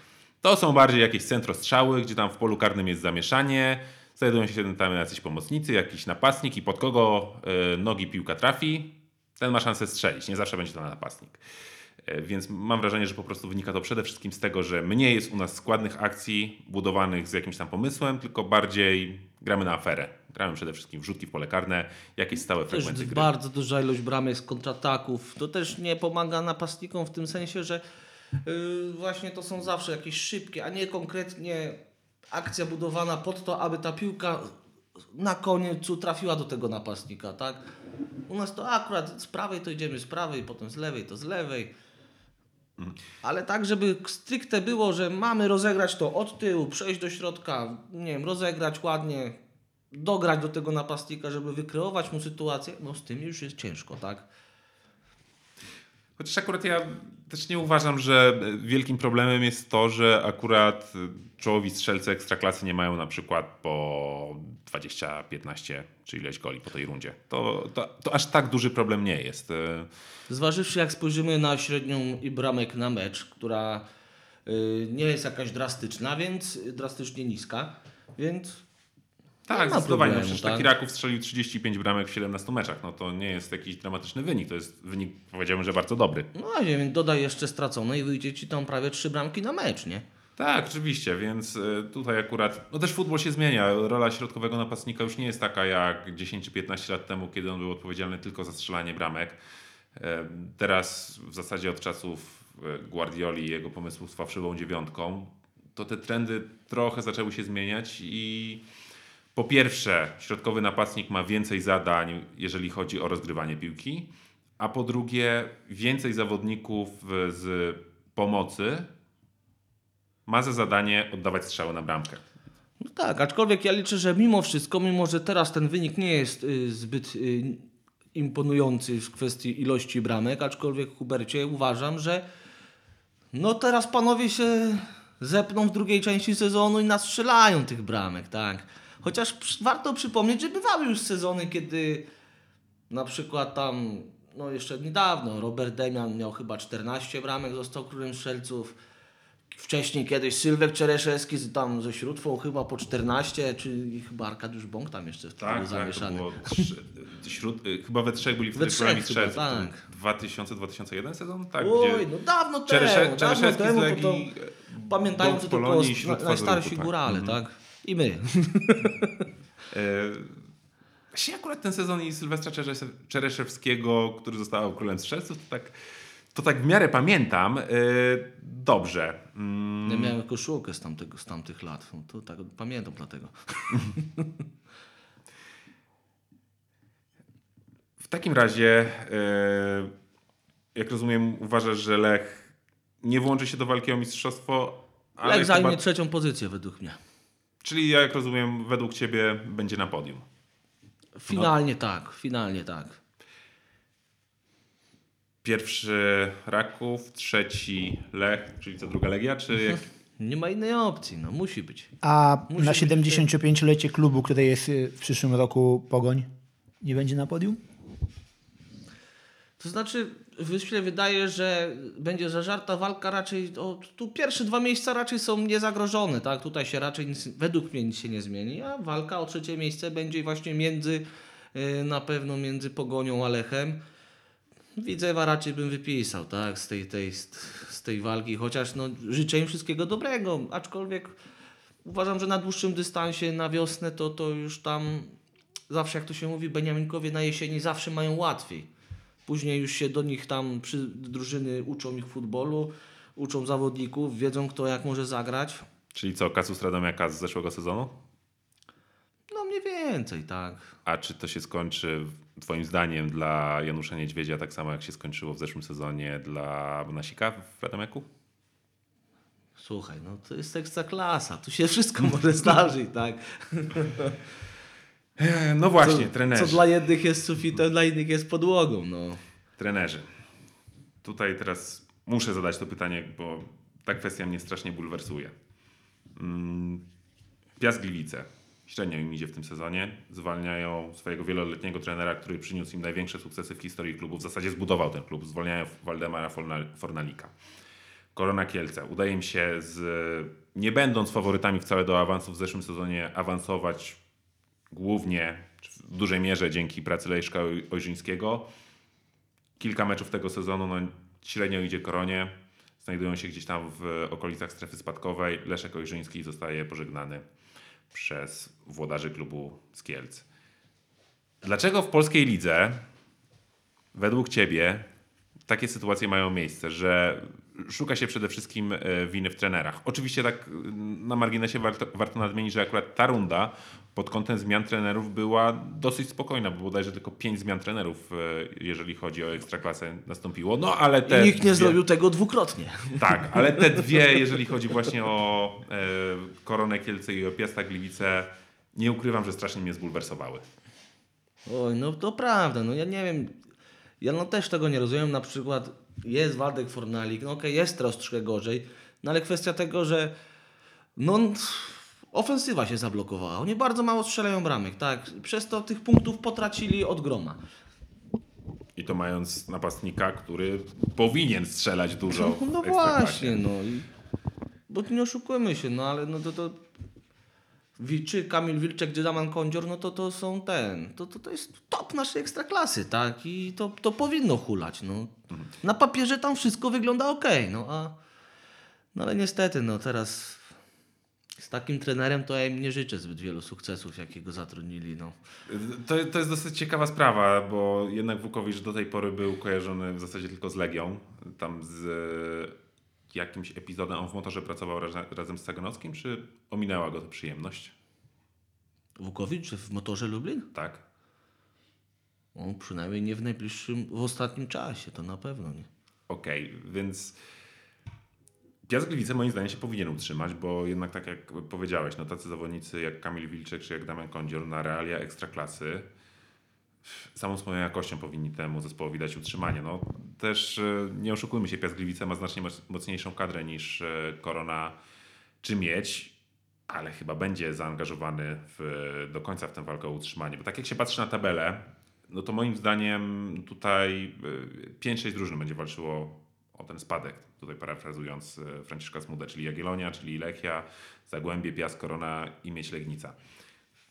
To są bardziej jakieś centrostrzały, gdzie tam w polu karnym jest zamieszanie, znajdują się tam jacyś pomocnicy, jakiś napastnik i pod kogo e, nogi piłka trafi, ten ma szansę strzelić. Nie zawsze będzie to napastnik. E, Więc mam wrażenie, że po prostu wynika to przede wszystkim z tego, że mniej jest u nas składnych akcji budowanych z jakimś tam pomysłem, tylko bardziej gramy na aferę. Gramy przede wszystkim wrzutki w pole karne, jakieś stałe Też fragmenty gry. bardzo duża ilość bramek z kontrataków. To też nie pomaga napastnikom w tym sensie, że yy, właśnie to są zawsze jakieś szybkie, a nie konkretnie akcja budowana pod to, aby ta piłka na koniec trafiła do tego napastnika, tak? U nas to akurat z prawej to idziemy z prawej, potem z lewej to z lewej. Ale tak, żeby stricte było, że mamy rozegrać to od tyłu, przejść do środka, nie wiem, rozegrać ładnie, dograć do tego napastnika, żeby wykreować mu sytuację, no z tym już jest ciężko, tak? Chociaż akurat ja też nie uważam, że wielkim problemem jest to, że akurat czołowi strzelcy ekstraklasy nie mają na przykład po 20, 15 czy ileś goli po tej rundzie. To, to, to aż tak duży problem nie jest. Zważywszy, jak spojrzymy na średnią i bramek na mecz, która y, nie jest jakaś drastyczna, więc drastycznie niska, więc Tak, zdecydowanie. problemu, Przecież tak? taki Raków strzelił 35 bramek w 17 meczach. No to nie jest jakiś dramatyczny wynik. To jest wynik, powiedziałbym, że bardzo dobry. No a nie wiem, dodaj jeszcze stracone i wyjdzie ci tam prawie trzy bramki na mecz, nie? Tak, oczywiście, więc e, tutaj akurat, no też futbol się zmienia. Rola środkowego napastnika już nie jest taka jak 10 czy 15 lat temu, kiedy on był odpowiedzialny tylko za strzelanie bramek. E, Teraz w zasadzie od czasów e, Guardioli i jego pomysłów z fałszywą dziewiątką, to te trendy trochę zaczęły się zmieniać i po pierwsze, środkowy napastnik ma więcej zadań, jeżeli chodzi o rozgrywanie piłki, a po drugie, więcej zawodników z pomocy ma za zadanie oddawać strzały na bramkę. No tak, aczkolwiek ja liczę, że mimo wszystko, mimo że teraz ten wynik nie jest y, zbyt y, imponujący w kwestii ilości bramek, aczkolwiek Hubercie uważam, że no teraz panowie się zepną w drugiej części sezonu i nastrzelają tych bramek, tak. Chociaż warto przypomnieć, że bywały już sezony, kiedy na przykład tam, no jeszcze niedawno, Robert Demian miał chyba 14 bramek, został królem strzelców. Wcześniej kiedyś Sylwek Czereszewski z- tam ze Śródwą chyba po 14, czy chyba Arkadiusz Bąk tam jeszcze wtedy był Tak, tak, to zamieszany. wśród, y, chyba we trzech byli wtedy trzech królami chyba, strzelców. tak. 2000-2001 sezon? Tak, Oj, no dawno Czeresze, temu, dawno Czereszewski z temu, to to pamiętają Bąk to tylko Polonii, Śród najstarsi Fazeruchu, górale, Mhm. tak? I my. [laughs] E, Właśnie akurat ten sezon i Sylwestra Czeresze- Czereszewskiego, który został królem strzelców, to tak, to tak w miarę pamiętam. E, Dobrze. Mm, Ja miałem koszulkę z, tamtego, z tamtych lat. No to tak pamiętam dlatego. [laughs] W takim razie, e, jak rozumiem, uważasz, że Lech nie włączy się do walki o mistrzostwo, ale Lech zajmie chyba, trzecią pozycję według mnie. Czyli jak rozumiem, według ciebie będzie na podium. Finalnie tak, finalnie tak. Pierwszy Raków, trzeci Lech, czyli co druga Legia, czy jak... Nie ma innej opcji, no musi być. A Musi na być 75-lecie klubu, które jest y, w przyszłym roku Pogoń, nie będzie na podium? To znaczy, się wydaje, że będzie zażarta walka raczej, o, tu pierwsze dwa miejsca raczej są niezagrożone, tak? Tutaj się raczej nic, według mnie nic się nie zmieni, a walka o trzecie miejsce będzie właśnie między, y, na pewno między Pogonią a Lechem. Widzewa raczej bym wypisał, tak, z tej, tej, z tej walki, chociaż no, życzę im wszystkiego dobrego, aczkolwiek uważam, że na dłuższym dystansie, na wiosnę, to, to już tam zawsze, jak to się mówi, Beniaminkowie na jesieni zawsze mają łatwiej. Później już się do nich tam przy drużyny uczą ich futbolu, uczą zawodników, wiedzą kto jak może zagrać. Czyli co, Kasus Radomiaka z zeszłego sezonu? No mniej więcej, tak. A czy to się skończy, twoim zdaniem, dla Janusza Niedźwiedzia tak samo, jak się skończyło w zeszłym sezonie dla Bonasika w Radomiaku? Słuchaj, no to jest ekstra klasa, tu się wszystko może zdarzyć, tak. [laughs] E, No właśnie, co, trenerzy. co dla jednych jest sufitem, dla innych jest podłogą, no. Trenerzy. Tutaj teraz muszę zadać to pytanie, bo ta kwestia mnie strasznie bulwersuje. Mm, Piast Gliwice. Średnio im idzie w tym sezonie. Zwalniają swojego wieloletniego trenera, który przyniósł im największe sukcesy w historii klubu. W zasadzie zbudował ten klub. Zwalniają Waldemara Forna- Fornalika. Korona Kielce. Udaje im się, z, nie będąc faworytami wcale do awansu w zeszłym sezonie, awansować głównie, w dużej mierze dzięki pracy Leszka Oj- Ojrzyńskiego. Kilka meczów tego sezonu no, średnio idzie Koronie. Znajdują się gdzieś tam w okolicach strefy spadkowej. Leszek Ojrzyński zostaje pożegnany przez włodarzy klubu z Kielc. Dlaczego w polskiej lidze według Ciebie takie sytuacje mają miejsce, że szuka się przede wszystkim e, winy w trenerach? Oczywiście tak e, na marginesie warto, warto nadmienić, że akurat ta runda pod kątem zmian trenerów była dosyć spokojna, bo bodajże tylko pięć zmian trenerów, e, jeżeli chodzi o ekstraklasę, nastąpiło. No ale te I nikt nie dwie- zrobił tego dwukrotnie. tak, ale te [laughs] dwie, jeżeli chodzi właśnie o e, Koronę Kielce i o Piasta Gliwice, nie ukrywam, że strasznie mnie zbulwersowały. Oj, no to prawda, no ja nie wiem, ja no też tego nie rozumiem, na przykład jest Waldek Fornalik, no okej, jest teraz troszkę gorzej, no ale kwestia tego, że no ofensywa się zablokowała, oni bardzo mało strzelają bramek, tak, przez to tych punktów potracili od groma. I to mając napastnika, który powinien strzelać dużo. No Ekstraklasie. właśnie, no i bo nie oszukujmy się, no ale no to, to czy Kamil Wilczek, czy Daman Kądzior, no to to są ten, to, to, to jest top naszej ekstraklasy, tak? I to, to powinno hulać, no. Na papierze tam wszystko wygląda ok, no a no ale niestety, no teraz z takim trenerem to ja im nie życzę zbyt wielu sukcesów, jakiego zatrudnili, no. To, to jest dosyć ciekawa sprawa, bo jednak Wukowicz do tej pory był kojarzony w zasadzie tylko z Legią. Tam z jakimś epizodem. On w motorze pracował raz, razem z Saganowskim, czy ominęła go ta przyjemność? Wukowicz w motorze Lublin? Tak. No, przynajmniej nie w najbliższym, w ostatnim czasie, to na pewno nie. Okej, więc Piast Gliwice moim zdaniem się powinien utrzymać, bo jednak tak jak powiedziałeś, no tacy zawodnicy jak Kamil Wilczek czy jak Damian Kądzior na realia ekstraklasy samą swoją jakością powinni temu zespołowi dać utrzymanie. No, też e, nie oszukujmy się, Piast Gliwice ma znacznie moc- mocniejszą kadrę niż e, Korona czy Miedź. ale chyba będzie zaangażowany w, do końca w tę walkę o utrzymanie. Bo tak jak się patrzy na tabelę, no to moim zdaniem tutaj y, 5-6 drużyn będzie walczyło o ten spadek. Tutaj parafrazując Franciszka Smudę, czyli Jagiellonia, czyli Lechia, Zagłębie, Piast, Korona i Mieć Legnica.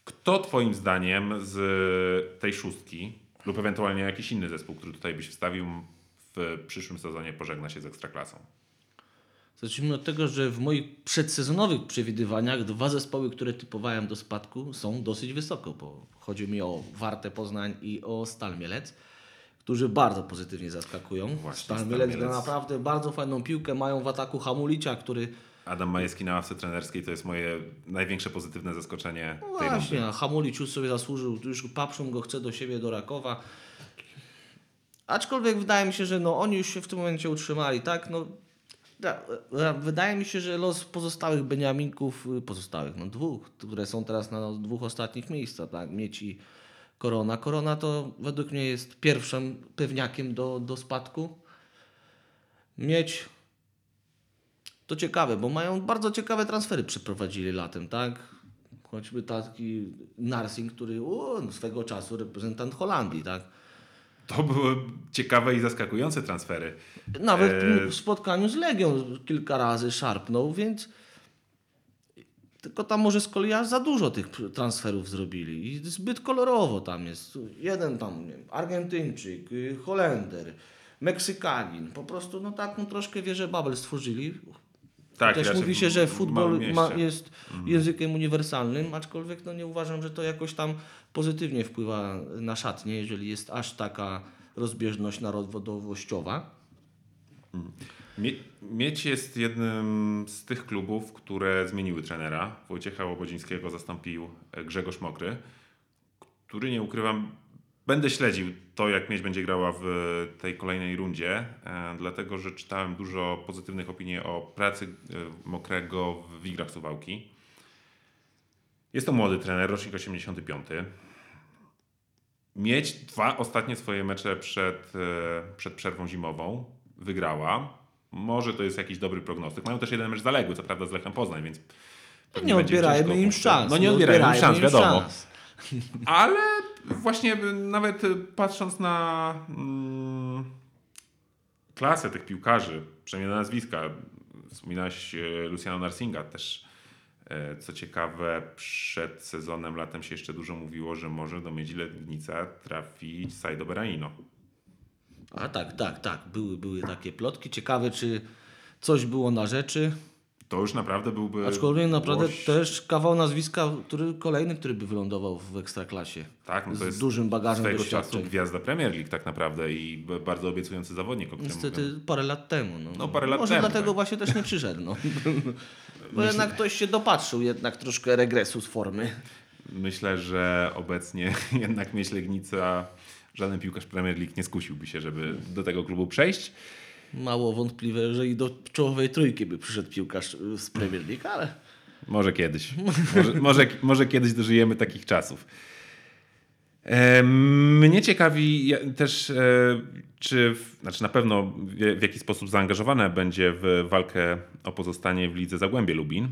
Kto twoim zdaniem z tej szóstki lub ewentualnie jakiś inny zespół, który tutaj byś wstawił w przyszłym sezonie pożegna się z Ekstraklasą? Zacznijmy od tego, że w moich przedsezonowych przewidywaniach dwa zespoły, które typowałem do spadku są dosyć wysoko, bo chodzi mi o Wartę Poznań i o Stal Mielec, którzy bardzo pozytywnie zaskakują. Właśnie, Stal Mielec gra naprawdę bardzo fajną piłkę, mają w ataku Hamulicia, który Adam Majewski na ławce trenerskiej to jest moje największe pozytywne zaskoczenie no tej właśnie, rundy. Hamulic już sobie zasłużył, już Papszum go chce do siebie, do Rakowa. Aczkolwiek wydaje mi się, że no, oni już się w tym momencie utrzymali, tak? No, da- da- wydaje mi się, że los pozostałych Beniaminków, y, pozostałych, no dwóch, które są teraz na dwóch ostatnich miejscach, tak? Mieć i Korona. Korona to według mnie jest pierwszym pewniakiem do, do spadku. Mieć to ciekawe, bo mają bardzo ciekawe transfery przeprowadzili latem, tak? Choćby taki Narsing, który no, swego czasu reprezentant Holandii, tak? To były ciekawe i zaskakujące transfery. Nawet E, w spotkaniu z Legią kilka razy szarpnął, więc tylko tam może z kolei aż za dużo tych transferów zrobili i zbyt kolorowo tam jest. Jeden tam, nie wiem, Argentyńczyk, y, Holender, Meksykanin. Po prostu no taką troszkę wieżę Babel stworzyli. Tak, Też mówi się, że futbol ma, mieście. Mhm. jest językiem uniwersalnym, aczkolwiek no nie uważam, że to jakoś tam pozytywnie wpływa na szatnię, jeżeli jest aż taka rozbieżność narodowościowa. Mie- Mieć jest jednym z tych klubów, które zmieniły trenera. Wojciecha Łobodzińskiego zastąpił Grzegorz Mokry, który nie ukrywam, będę śledził to, jak Mieć będzie grała w tej kolejnej rundzie, e, dlatego że czytałem dużo pozytywnych opinii o pracy e, Mokrego w Wigrach Suwałki. Jest to młody trener, rocznik 85. Mieć dwa ostatnie swoje mecze przed, e, przed przerwą zimową. Wygrała. Może to jest jakiś dobry prognostyk. Mają też jeden mecz zaległy, co prawda z Lechem Poznań, więc pewnie Nie odbierajmy im szans. No nie odbierajmy im szans, wiadomo. szans. Ale właśnie y, nawet y, patrząc na mm, klasę tych piłkarzy, przynajmniej na nazwiska, wspominałeś y, Luciano Narsinga też. e, Co ciekawe, przed sezonem latem się jeszcze dużo mówiło, że może do Miedzi Legnica trafi Saido Beraino. A tak, tak, tak. Były, były takie plotki. Ciekawe, czy coś było na rzeczy. To już naprawdę byłby. Aczkolwiek naprawdę łoś- też kawał nazwiska, który kolejny, który by wylądował w ekstraklasie. tak, no to z jest dużym bagażem swego doświadczeń. czasu gwiazda Premier League tak naprawdę i bardzo obiecujący zawodnik, o Niestety parę lat temu. No, No, parę lat Może temu, dlatego tak. właśnie też nie przyszedł. No. [laughs] Bo jednak ktoś się dopatrzył jednak troszkę regresu z formy. Myślę, że obecnie [laughs] jednak Mieć Legnica, żaden piłkarz Premier League nie skusiłby się, żeby do tego klubu przejść. Mało wątpliwe, że i do czołowej trójki by przyszedł piłkarz y, z Premier League, ale Może kiedyś. Może, może, może kiedyś dożyjemy takich czasów. Mnie ciekawi też, e, czy, w, znaczy na pewno w, jaki sposób zaangażowana będzie w walkę o pozostanie w lidze Zagłębie Lubin.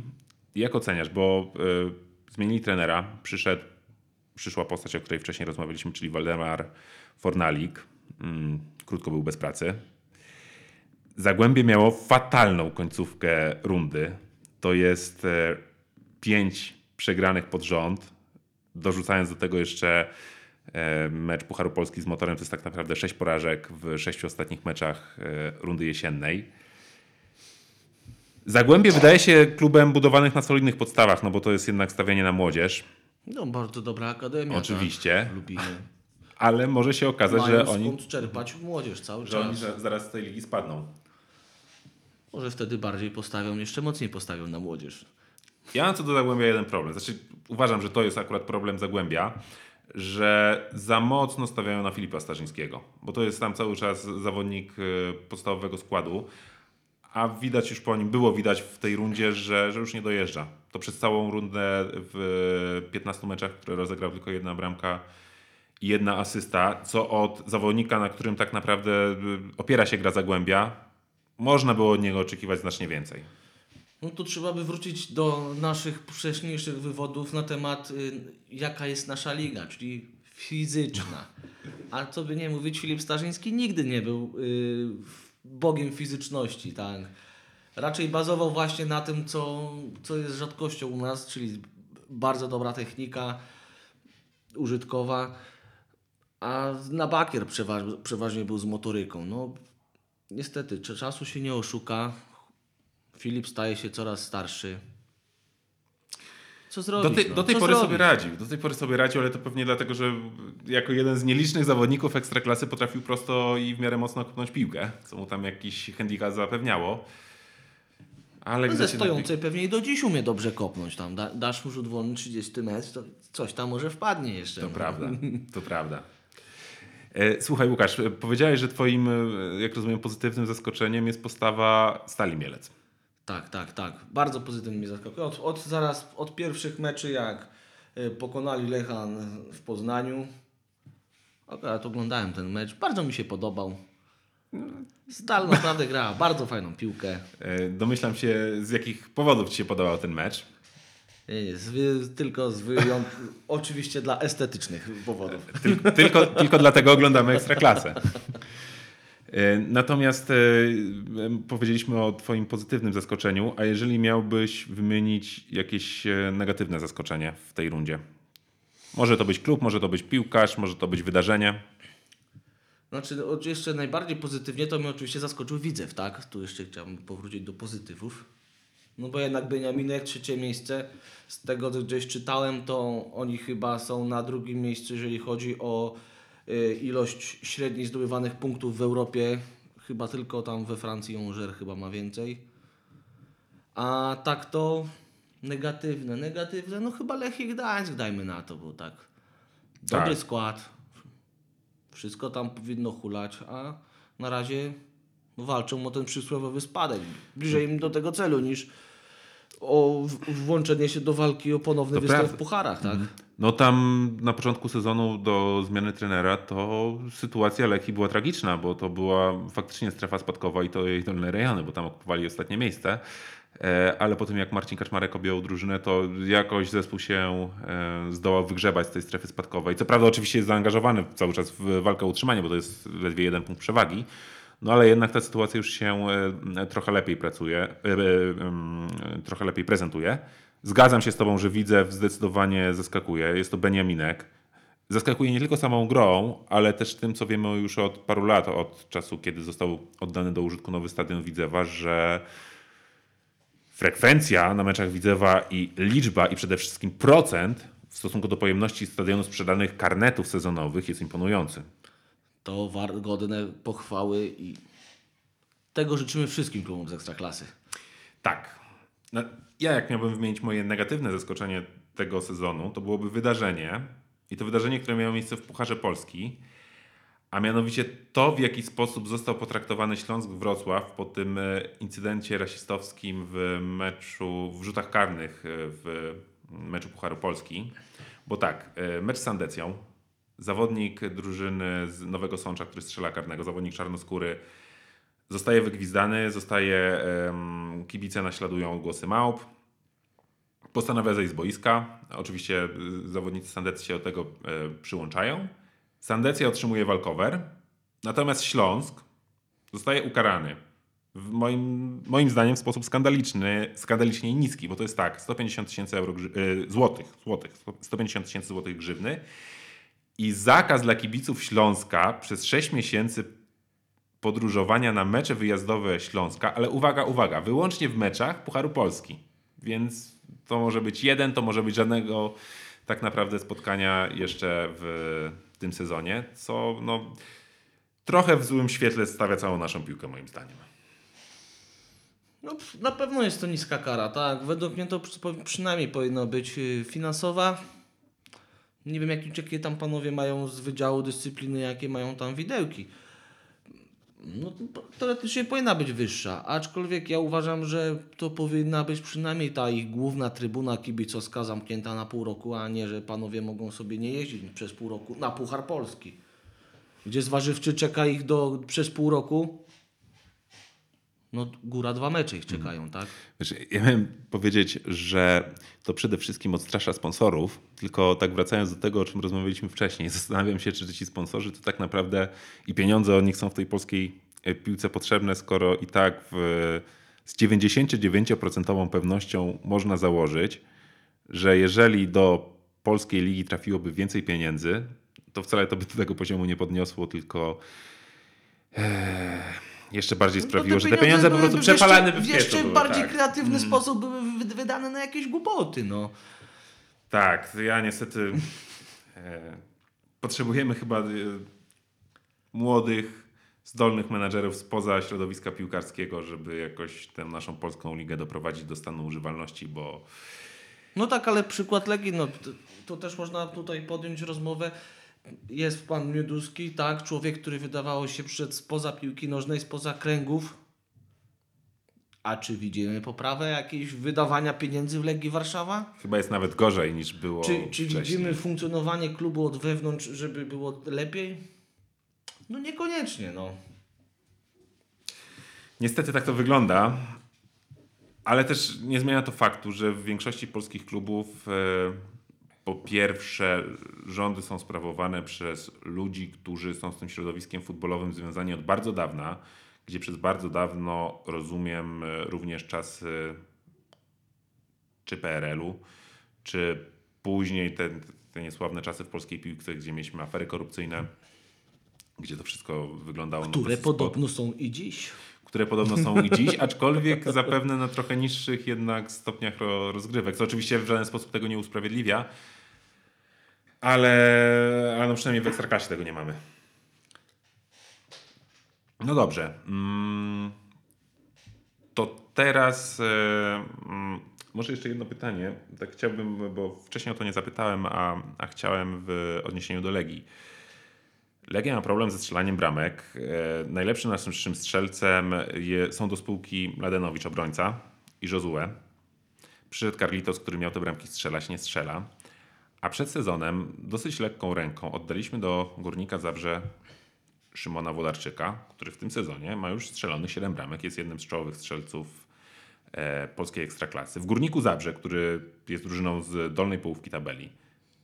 Jak oceniasz, bo e, zmienili trenera, przyszedł, przyszła postać, o której wcześniej rozmawialiśmy, czyli Waldemar Fornalik. Mm, krótko był bez pracy. Zagłębie miało fatalną końcówkę rundy. To jest e, pięć przegranych pod rząd. Dorzucając do tego jeszcze e, mecz Pucharu Polski z motorem, to jest tak naprawdę sześć porażek w sześciu ostatnich meczach e, rundy jesiennej. Zagłębie wydaje się klubem budowanych na solidnych podstawach, no bo to jest jednak stawianie na młodzież, no bardzo dobra akademia. Oczywiście. Tak, lubimy. ale może się okazać, Mają że oni, skąd czerpać młodzież cały że oni czas. za- zaraz z tej ligi spadną. Może wtedy bardziej postawią, jeszcze mocniej postawią na młodzież. Ja mam co do Zagłębia jeden problem. Znaczy, uważam, że to jest akurat problem Zagłębia, że za mocno stawiają na Filipa Starzyńskiego, bo to jest tam cały czas zawodnik e, podstawowego składu, a widać już po nim, było widać w tej rundzie, że, że już nie dojeżdża. To przez całą rundę w 15 meczach, które rozegrał tylko jedna bramka i jedna asysta, co od zawodnika, na którym tak naprawdę y, opiera się gra Zagłębia, można było od niego oczekiwać znacznie więcej. No to trzeba by wrócić do naszych wcześniejszych wywodów na temat, y, jaka jest nasza liga, czyli fizyczna. A co by nie mówić, Filip Starzyński nigdy nie był y, bogiem fizyczności, tak. Raczej bazował właśnie na tym, co, co jest rzadkością u nas, czyli bardzo dobra technika użytkowa, a na bakier przeważnie, przeważnie był z motoryką. No, niestety, cza- czasu się nie oszuka. Filip staje się coraz starszy. Co Do zrobić? tej, no? do tej pory zrobić? sobie radził. Do tej pory sobie radził, ale to pewnie dlatego, że jako jeden z nielicznych zawodników ekstraklasy potrafił prosto i w miarę mocno kopnąć piłkę, co mu tam jakiś handicap zapewniało. Ale No ze stojącej pewnie i do dziś umie dobrze kopnąć tam. Da, dasz mu rzut wolny 30 metr, to coś tam może wpadnie jeszcze. To no. prawda, to prawda. E, Słuchaj Łukasz, e, powiedziałeś, że twoim, e, jak rozumiem, pozytywnym zaskoczeniem jest postawa Stali Mielec. Tak, tak, tak. Bardzo pozytywnie mnie zaskakuje. Od, od zaraz, od pierwszych meczy jak pokonali Lechan w Poznaniu. Akurat oglądałem ten mecz. Bardzo mi się podobał. Stal naprawdę gra bardzo fajną piłkę. Domyślam się, z jakich powodów ci się podobał ten mecz. Nie, nie, z, tylko z wyjąt... [laughs] oczywiście dla estetycznych powodów. Tylko, tylko, tylko dlatego oglądamy Ekstraklasę. E, Natomiast em, powiedzieliśmy o Twoim pozytywnym zaskoczeniu, a jeżeli miałbyś wymienić jakieś e, negatywne zaskoczenie w tej rundzie? Może to być klub, może to być piłkarz, może to być wydarzenie. Znaczy, o- jeszcze najbardziej pozytywnie to mnie oczywiście zaskoczył Widzew, tak? Tu jeszcze chciałbym powrócić do pozytywów. No bo jednak Beniaminek, trzecie miejsce. Z tego, co gdzieś czytałem, to oni chyba są na drugim miejscu, jeżeli chodzi o y, ilość średniej zdobywanych punktów w Europie. Chyba tylko tam we Francji Ongers chyba ma więcej. A tak to negatywne, negatywne, no chyba Lechii Gdańsk dajmy na to, bo tak dobry Tak. skład, wszystko tam powinno hulać, a na razie walczą o ten przysłowiowy spadek. Bliżej im do tego celu niż o włączenie się do walki o ponowny To występ w pucharach, tak? No tam na początku sezonu do zmiany trenera to sytuacja Lechii była tragiczna, bo to była faktycznie strefa spadkowa i to jej dolne rejony, bo tam okupowali ostatnie miejsce. E, Ale po tym jak Marcin Kaczmarek objął drużynę, to jakoś zespół się e, zdołał wygrzebać z tej strefy spadkowej. Co prawda oczywiście jest zaangażowany cały czas w walkę o utrzymanie, bo to jest ledwie jeden punkt przewagi. No ale jednak ta sytuacja już się e, trochę lepiej pracuje, e, e, trochę lepiej prezentuje. Zgadzam się z Tobą, że Widzew zdecydowanie zaskakuje. Jest to Beniaminek. Zaskakuje nie tylko samą grą, ale też tym, co wiemy już od paru lat, od czasu, kiedy został oddany do użytku nowy stadion Widzewa, że frekwencja na meczach Widzewa i liczba i przede wszystkim procent w stosunku do pojemności stadionu sprzedanych karnetów sezonowych jest imponujący. To godne pochwały i tego życzymy wszystkim klubom z Ekstraklasy. Tak. No, ja jak miałbym wymienić moje negatywne zaskoczenie tego sezonu, to byłoby wydarzenie i to wydarzenie, które miało miejsce w Pucharze Polski, a mianowicie to, w jaki sposób został potraktowany Śląsk Wrocław po tym e, incydencie rasistowskim w meczu, w rzutach karnych e, w meczu Pucharu Polski. Bo tak, e, mecz z Sandecją, zawodnik drużyny z Nowego Sącza, który strzela karnego, zawodnik czarnoskóry, Zostaje wygwizdany, zostaje, kibice naśladują głosy małp. Postanawia zejść z boiska. Oczywiście y, zawodnicy Sandecji się do tego e, przyłączają. Sandecja otrzymuje walkover. Natomiast Śląsk zostaje ukarany. W moim, moim zdaniem w sposób skandaliczny, skandalicznie niski, bo to jest tak, 150 tysięcy euro y, złotych, złotych, 150 tysięcy złotych grzywny i zakaz dla kibiców Śląska przez 6 miesięcy podróżowania na mecze wyjazdowe Śląska, ale uwaga, uwaga, wyłącznie w meczach Pucharu Polski. Więc to może być jeden, to może być żadnego tak naprawdę spotkania jeszcze w tym sezonie, co no, trochę w złym świetle stawia całą naszą piłkę moim zdaniem. No, na pewno jest to niska kara, tak. Według mnie to przy, przynajmniej powinno być y, finansowa. Nie wiem, jakie, jakie tam panowie mają z Wydziału Dyscypliny, jakie mają tam widełki. No, teoretycznie powinna być wyższa, aczkolwiek ja uważam, że to powinna być przynajmniej ta ich główna trybuna kibicowska zamknięta na pół roku, a nie, że panowie mogą sobie nie jeździć przez pół roku na Puchar Polski. Gdzie zważywczy czeka ich do, przez pół roku, no góra dwa mecze ich czekają, tak? Wiesz, ja miałem powiedzieć, że to przede wszystkim odstrasza sponsorów, tylko tak wracając do tego, o czym rozmawialiśmy wcześniej, [laughs] zastanawiam się, czy ci sponsorzy to tak naprawdę i pieniądze od nich są w tej polskiej e, piłce potrzebne, skoro i tak w, z 99% pewnością można założyć, że jeżeli do polskiej ligi trafiłoby więcej pieniędzy, to wcale to by do tego poziomu nie podniosło, tylko e, jeszcze bardziej sprawiło, że te pieniądze po prostu przepalane by w jeszcze były, bardziej tak. kreatywny sposób były wy- wydane na jakieś głupoty, no. Tak, to ja niestety e, potrzebujemy chyba e, młodych, zdolnych menadżerów spoza środowiska piłkarskiego, żeby jakoś tę naszą polską ligę doprowadzić do stanu używalności, bo No tak, ale przykład Legii, no to, to też można tutaj podjąć rozmowę. Jest pan Mioduski, tak, człowiek, który wydawało się przyszedł spoza piłki nożnej, spoza kręgów. A czy widzimy poprawę jakiejś wydawania pieniędzy w Legii Warszawa? chyba jest nawet gorzej niż było Czy, czy widzimy funkcjonowanie klubu od wewnątrz, żeby było lepiej? No niekoniecznie, no. Niestety tak to wygląda, ale też nie zmienia to faktu, że w większości polskich klubów e, po pierwsze rządy są sprawowane przez ludzi, którzy są z tym środowiskiem futbolowym związani od bardzo dawna, gdzie przez bardzo dawno rozumiem e, również czasy czy PRL-u, czy później te, te niesławne czasy w polskiej piłce, gdzie mieliśmy afery korupcyjne, gdzie to wszystko wyglądało Które podobno są i dziś. które podobno są i dziś, aczkolwiek [laughs] zapewne na trochę niższych jednak stopniach ro- rozgrywek, co oczywiście w żaden sposób tego nie usprawiedliwia, ale, ale no przynajmniej w Ekstraklasie tego nie mamy. No dobrze. Mm, To teraz e, mm, może jeszcze jedno pytanie. Tak chciałbym, bo wcześniej o to nie zapytałem, a, a chciałem w odniesieniu do Legii. Legia ma problem ze strzelaniem bramek. E, najlepszym naszym strzelcem są do spółki Mladenowicz, obrońca i Josue. Przyszedł Carlitos, który miał te bramki strzelać, nie strzela. A przed sezonem dosyć lekką ręką oddaliśmy do Górnika Zabrze Szymona Wodarczyka, który w tym sezonie ma już strzelonych 7 bramek, jest jednym z czołowych strzelców e, polskiej ekstraklasy. W Górniku Zabrze, który jest drużyną z dolnej połówki tabeli.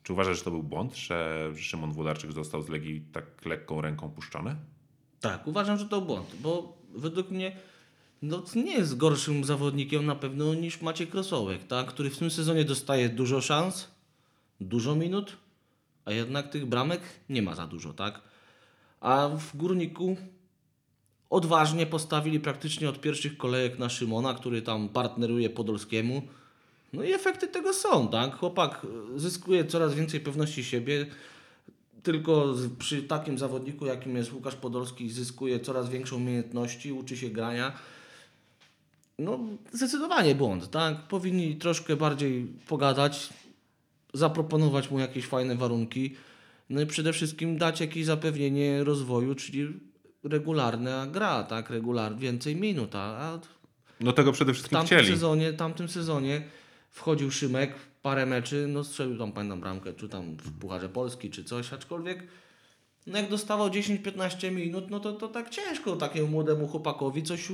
Czy uważasz, że to był błąd, że Szymon Włodarczyk został z Legii tak lekką ręką puszczony? Tak, uważam, że to błąd, bo według mnie no, nie jest gorszym zawodnikiem na pewno niż Maciek Rosołek, tak? który w tym sezonie dostaje dużo szans, dużo minut, a jednak tych bramek nie ma za dużo, tak? A w Górniku odważnie postawili praktycznie od pierwszych kolejek na Szymona, który tam partneruje Podolskiemu. No i efekty tego są, tak? Chłopak y, zyskuje coraz więcej pewności siebie, tylko przy takim zawodniku, jakim jest Łukasz Podolski, zyskuje coraz większą umiejętności, uczy się grania. No, zdecydowanie błąd, tak? Powinni troszkę bardziej pogadać, zaproponować mu jakieś fajne warunki, no i przede wszystkim dać jakieś zapewnienie rozwoju, czyli regularna gra, tak? Regular, więcej minut, a- No tego przede w wszystkim tamtym chcieli. sezonie, tamtym sezonie wchodził Szymek, parę meczy, no strzelił tam pamiętam bramkę, czy tam w Pucharze Polski, czy coś, aczkolwiek no jak dostawał 10-15 minut, no to, to tak ciężko takiemu młodemu chłopakowi coś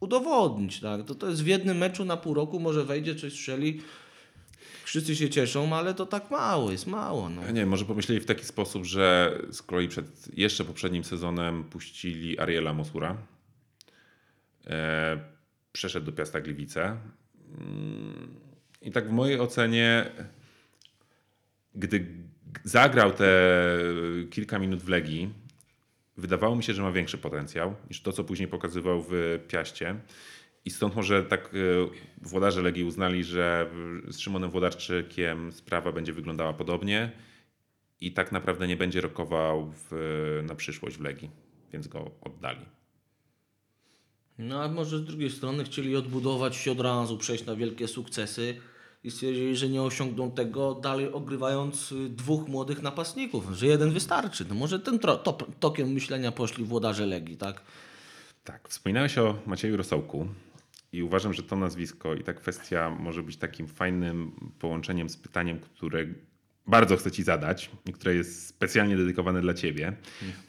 udowodnić, tak? To, to jest w jednym meczu na pół roku, może wejdzie, coś strzeli, wszyscy się cieszą, ale to tak mało, jest mało, no. Nie, może pomyśleli w taki sposób, że z kolei przed jeszcze poprzednim sezonem puścili Ariela Mosura. E, przeszedł do Piasta Gliwice. Mm, I tak w mojej ocenie, gdy zagrał te kilka minut w Legii, wydawało mi się, że ma większy potencjał niż to, co później pokazywał w Piaście. I stąd może tak e, włodarze Legii uznali, że z Szymonem Włodarczykiem sprawa będzie wyglądała podobnie i tak naprawdę nie będzie rokował w, na przyszłość w Legii, więc go oddali. No a może z drugiej strony chcieli odbudować się od razu, przejść na wielkie sukcesy i stwierdzili, że nie osiągną tego dalej ogrywając y, dwóch młodych napastników, że jeden wystarczy. No może tym tokiem myślenia poszli włodarze Legii, tak? Tak, wspominałeś o Macieju Rosołku i uważam, że to nazwisko i ta kwestia może być takim fajnym połączeniem z pytaniem, które bardzo chcę Ci zadać, i które jest specjalnie dedykowane dla Ciebie,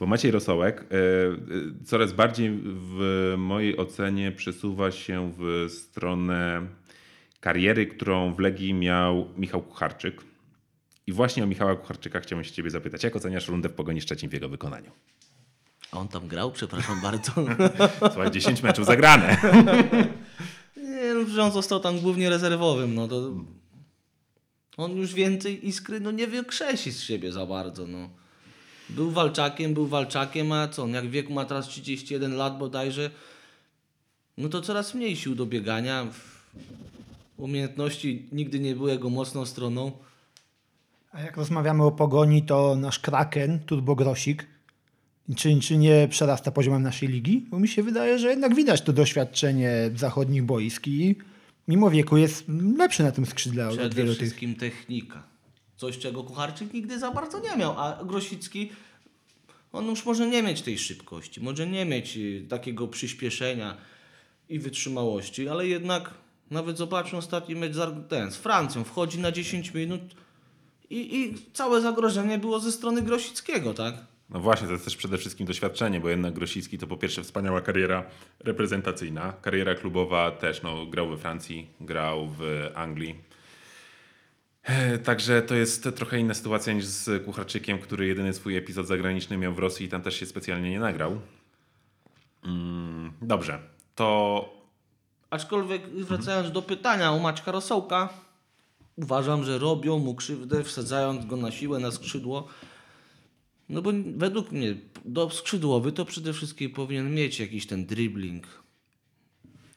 bo Maciej Rosołek e, e, coraz bardziej w mojej ocenie przesuwa się w stronę kariery, którą w Legii miał Michał Kucharczyk. I właśnie o Michała Kucharczyka chciałem się Ciebie zapytać. Jak oceniasz rundę w Pogoni Szczecin w jego wykonaniu? A on tam grał, przepraszam bardzo. [laughs] Słuchaj, 10 meczów zagrane. [laughs] Że on został tam głównie rezerwowym, no to on już więcej iskry no nie wykrzesi z siebie za bardzo, no. Był walczakiem, był walczakiem, a co, on jak wieku ma teraz 31 lat bodajże, no to coraz mniej sił do biegania. Umiejętności nigdy nie były jego mocną stroną. A jak rozmawiamy o pogoni, to nasz Kraken, Turbo Grosik, czy, czy nie przerasta poziomem naszej ligi? Bo mi się wydaje, że jednak widać to doświadczenie zachodnich boisk i mimo wieku jest lepszy na tym skrzydle od Przede wielu tych. wszystkim technika. Coś, czego Kucharczyk nigdy za bardzo nie miał, a Grosicki, on już może nie mieć tej szybkości, może nie mieć y, takiego przyspieszenia i wytrzymałości, ale jednak nawet zobaczmy ostatni mecz z, ten, z Francją, wchodzi na 10 minut i, i całe zagrożenie było ze strony Grosickiego, tak? No właśnie, to jest też przede wszystkim doświadczenie, bo jednak Grosicki to po pierwsze wspaniała kariera reprezentacyjna, kariera klubowa też, no, grał we Francji, grał w Anglii. E, Także to jest trochę inna sytuacja niż z Kucharczykiem, który jedyny swój epizod zagraniczny miał w Rosji i tam też się specjalnie nie nagrał. Mm, dobrze, to Aczkolwiek wracając do pytania o Maćka Rosołka, uważam, że robią mu krzywdę, wsadzając go na siłę na skrzydło. No bo według mnie do skrzydłowy to przede wszystkim powinien mieć jakiś ten dribbling.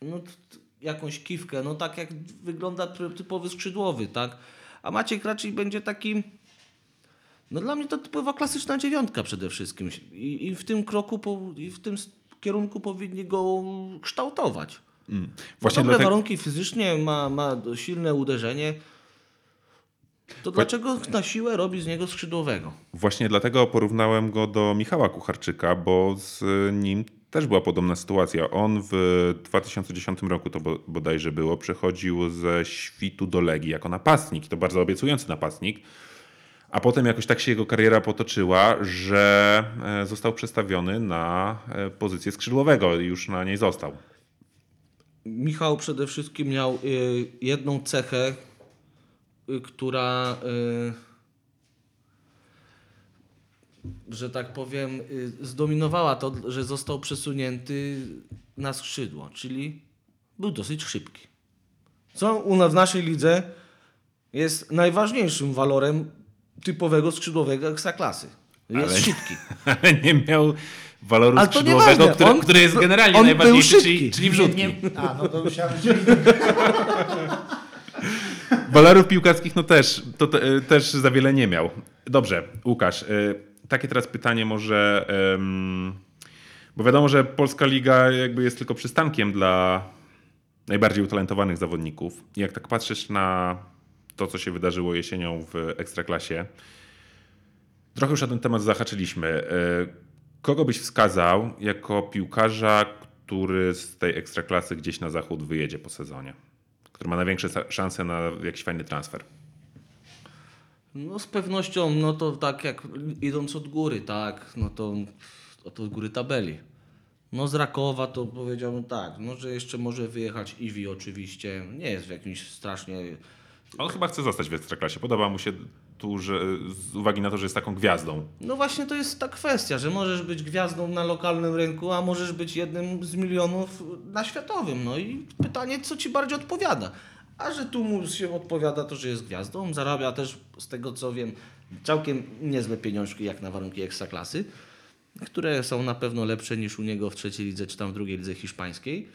No jakąś kiwkę, no tak jak wygląda ty- typowy skrzydłowy, tak? A Maciek raczej będzie takim no dla mnie to typowa klasyczna dziewiątka przede wszystkim. I, i w tym kroku, po, i w tym kierunku powinni go kształtować. właśnie Dobre dlatego... warunki fizycznie, ma, ma silne uderzenie. To dlaczego na siłę robi z niego skrzydłowego? Właśnie dlatego porównałem go do Michała Kucharczyka, bo z nim też była podobna sytuacja. On w 2010 roku to bo- bodajże było, przechodził ze świtu do Legii jako napastnik. To bardzo obiecujący napastnik. A potem jakoś tak się jego kariera potoczyła, że e, został przestawiony na e, pozycję skrzydłowego i już na niej został. Michał przede wszystkim miał y, jedną cechę, która, y, że tak powiem, y, zdominowała to, że został przesunięty na skrzydło, czyli był dosyć szybki. Co u nas w naszej lidze jest najważniejszym walorem typowego skrzydłowego ekstraklasy. Jest Ale- szybki. [laughs] Ale nie miał waloru Ale skrzydłowego, który, On- który jest generalnie najważniejszy, czyli, czyli wrzutki. A, no to musiałem [laughs] Walorów piłkarskich no też, to te, też za wiele nie miał. Dobrze, Łukasz, y, takie teraz pytanie może, bo wiadomo, że Polska Liga jakby jest tylko przystankiem dla najbardziej utalentowanych zawodników. I jak tak patrzysz na to, co się wydarzyło jesienią w Ekstraklasie, trochę już o ten temat zahaczyliśmy. Y, Kogo byś wskazał jako piłkarza, który z tej Ekstraklasy gdzieś na zachód wyjedzie po sezonie? Który ma największe szanse na jakiś fajny transfer? No z pewnością, no to tak jak idąc od góry, tak, no to od od góry tabeli. No z Rakowa to powiedziałbym tak, no że jeszcze może wyjechać Iwi oczywiście, nie jest w jakimś strasznie... On chyba chce zostać w Ekstraklasie. Podoba mu się tu, że z uwagi na to, że jest taką gwiazdą. No właśnie to jest ta kwestia, że możesz być gwiazdą na lokalnym rynku, a możesz być jednym z milionów na światowym. No i pytanie, co ci bardziej odpowiada. A że tu mu się odpowiada to, że jest gwiazdą, zarabia też, z tego co wiem, całkiem niezłe pieniążki jak na warunki ekstraklasy, które są na pewno lepsze niż u niego w trzeciej lidze czy tam w drugiej lidze hiszpańskiej.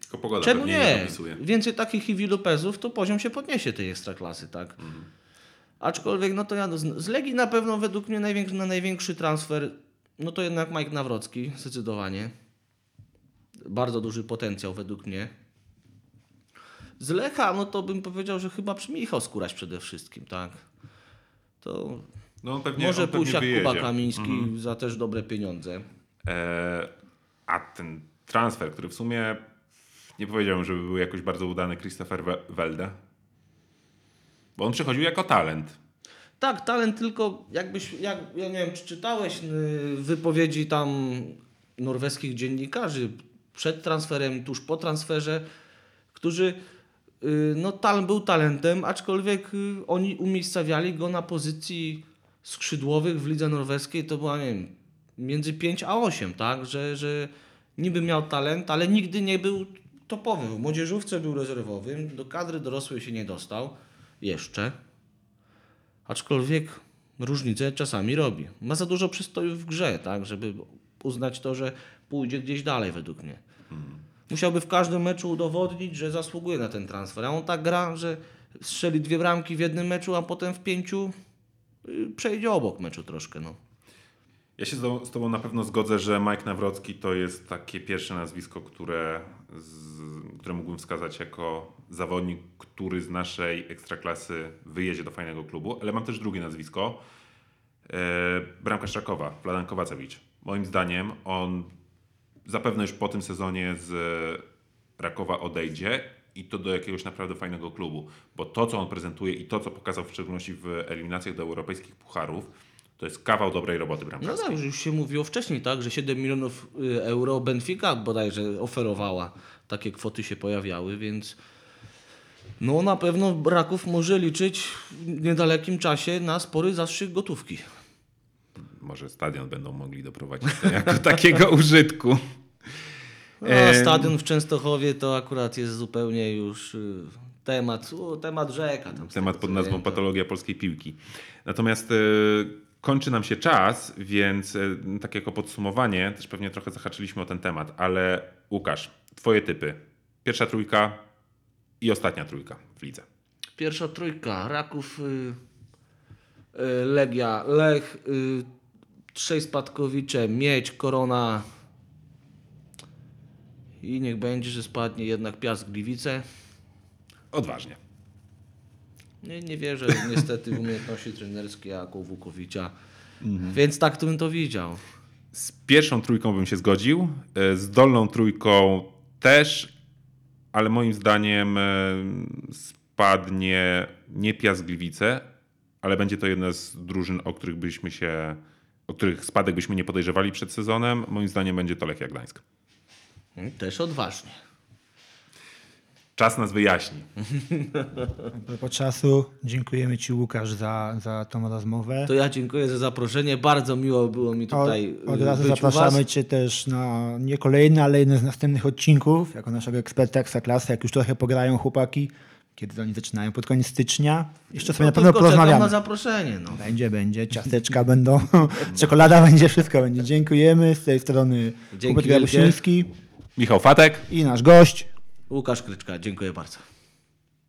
Tylko pogoda Czemu nie? dopisuje. Więcej takich Iwi Lopezów, to poziom się podniesie tej ekstraklasy, tak? Aczkolwiek, no to ja z, Legii na pewno według mnie największy, na największy transfer, no to jednak Mike Nawrocki, zdecydowanie. Bardzo duży potencjał według mnie. Z Lecha, no to bym powiedział, że chyba przy Michał Skóraś przede wszystkim, tak? To No pewnie, może pójść jak. Kuba Kamiński za też dobre pieniądze. E, a ten transfer, który w sumie nie powiedziałbym, żeby był jakoś bardzo udany Christopher We- Welde. Bo on przychodził jako talent. Tak, talent tylko jakbyś, jak, ja nie wiem, czy czytałeś y, wypowiedzi tam norweskich dziennikarzy przed transferem tuż po transferze, którzy, y, no talent był talentem, aczkolwiek y, oni umiejscawiali go na pozycji skrzydłowych w lidze norweskiej, to była, nie wiem, między 5 a 8, tak, że, że niby miał talent, ale nigdy nie był topowym. W młodzieżówce był rezerwowym, do kadry dorosłej się nie dostał, jeszcze. Aczkolwiek różnicę czasami robi. Ma za dużo przystoju w grze, tak, żeby uznać to, że pójdzie gdzieś dalej według mnie. Musiałby w każdym meczu udowodnić, że zasługuje na ten transfer. A on tak gra, że strzeli dwie bramki w jednym meczu, a potem w pięciu y, przejdzie obok meczu troszkę. No. Ja się z tobą- na pewno zgodzę, że Mike Nawrocki to jest takie pierwsze nazwisko, które, z, które mógłbym wskazać jako zawodnik, który z naszej ekstraklasy wyjedzie do fajnego klubu, ale mam też drugie nazwisko. E, bramkarz Rakowa, Vladan Kowacewicz. Moim zdaniem on zapewne już po tym sezonie z Rakowa odejdzie i to do jakiegoś naprawdę fajnego klubu, bo to, co on prezentuje i to, co pokazał w szczególności w eliminacjach do europejskich pucharów, to jest kawał dobrej roboty No bramkarskiej. tak, już się mówiło wcześniej, tak, że 7 milionów y, euro Benfica bodajże oferowała. Takie kwoty się pojawiały, więc no na pewno Raków może liczyć w niedalekim czasie na spory zastrzyk gotówki. Może stadion będą mogli doprowadzić do jako [laughs] takiego użytku. No, Em. stadion w Częstochowie to akurat jest zupełnie już y, temat, temat rzeka. Tam Temat pod nazwą to- patologia polskiej piłki. Natomiast e, kończy nam się czas, więc e, tak jako podsumowanie, też pewnie trochę zahaczyliśmy o ten temat, ale Łukasz, twoje typy. Pierwsza trójka i ostatnia trójka w lidze. Pierwsza trójka, Raków, y, y, Legia, Lech, y, trzej spadkowicze, Miedź, Korona i niech będzie, że spadnie jednak Piast Gliwice. Odważnie. Nie, nie wierzę niestety w umiejętności trenerskie jako Wukowicza, więc tak to bym to widział. Z pierwszą trójką bym się zgodził, e, z dolną trójką też, ale moim zdaniem e, spadnie nie Piast Gliwice, ale będzie to jedna z drużyn, o których byśmy się, o których spadek byśmy nie podejrzewali przed sezonem. Moim zdaniem będzie to Lechia Gdańsk. Mm, Też odważnie. Czas nas wyjaśni. A propos czasu, dziękujemy Ci Łukasz za, za tą rozmowę. To ja dziękuję za zaproszenie. Bardzo miło było mi tutaj od, od y, razu być u zapraszamy was. Cię też na nie kolejny, ale jeden z następnych odcinków, jako naszego eksperta Ekstraklasy, jak już trochę pograją chłopaki, kiedy oni zaczynają pod koniec stycznia. Jeszcze sobie No, na pewno porozmawiamy. na zaproszenie. No. Będzie, będzie, ciasteczka będą, [laughs] czekolada będzie, wszystko będzie. Dziękujemy. Z tej strony Dzięki Hubert. Grabusiński Michał Fatek. i nasz gość. Łukasz Kryczka, dziękuję bardzo.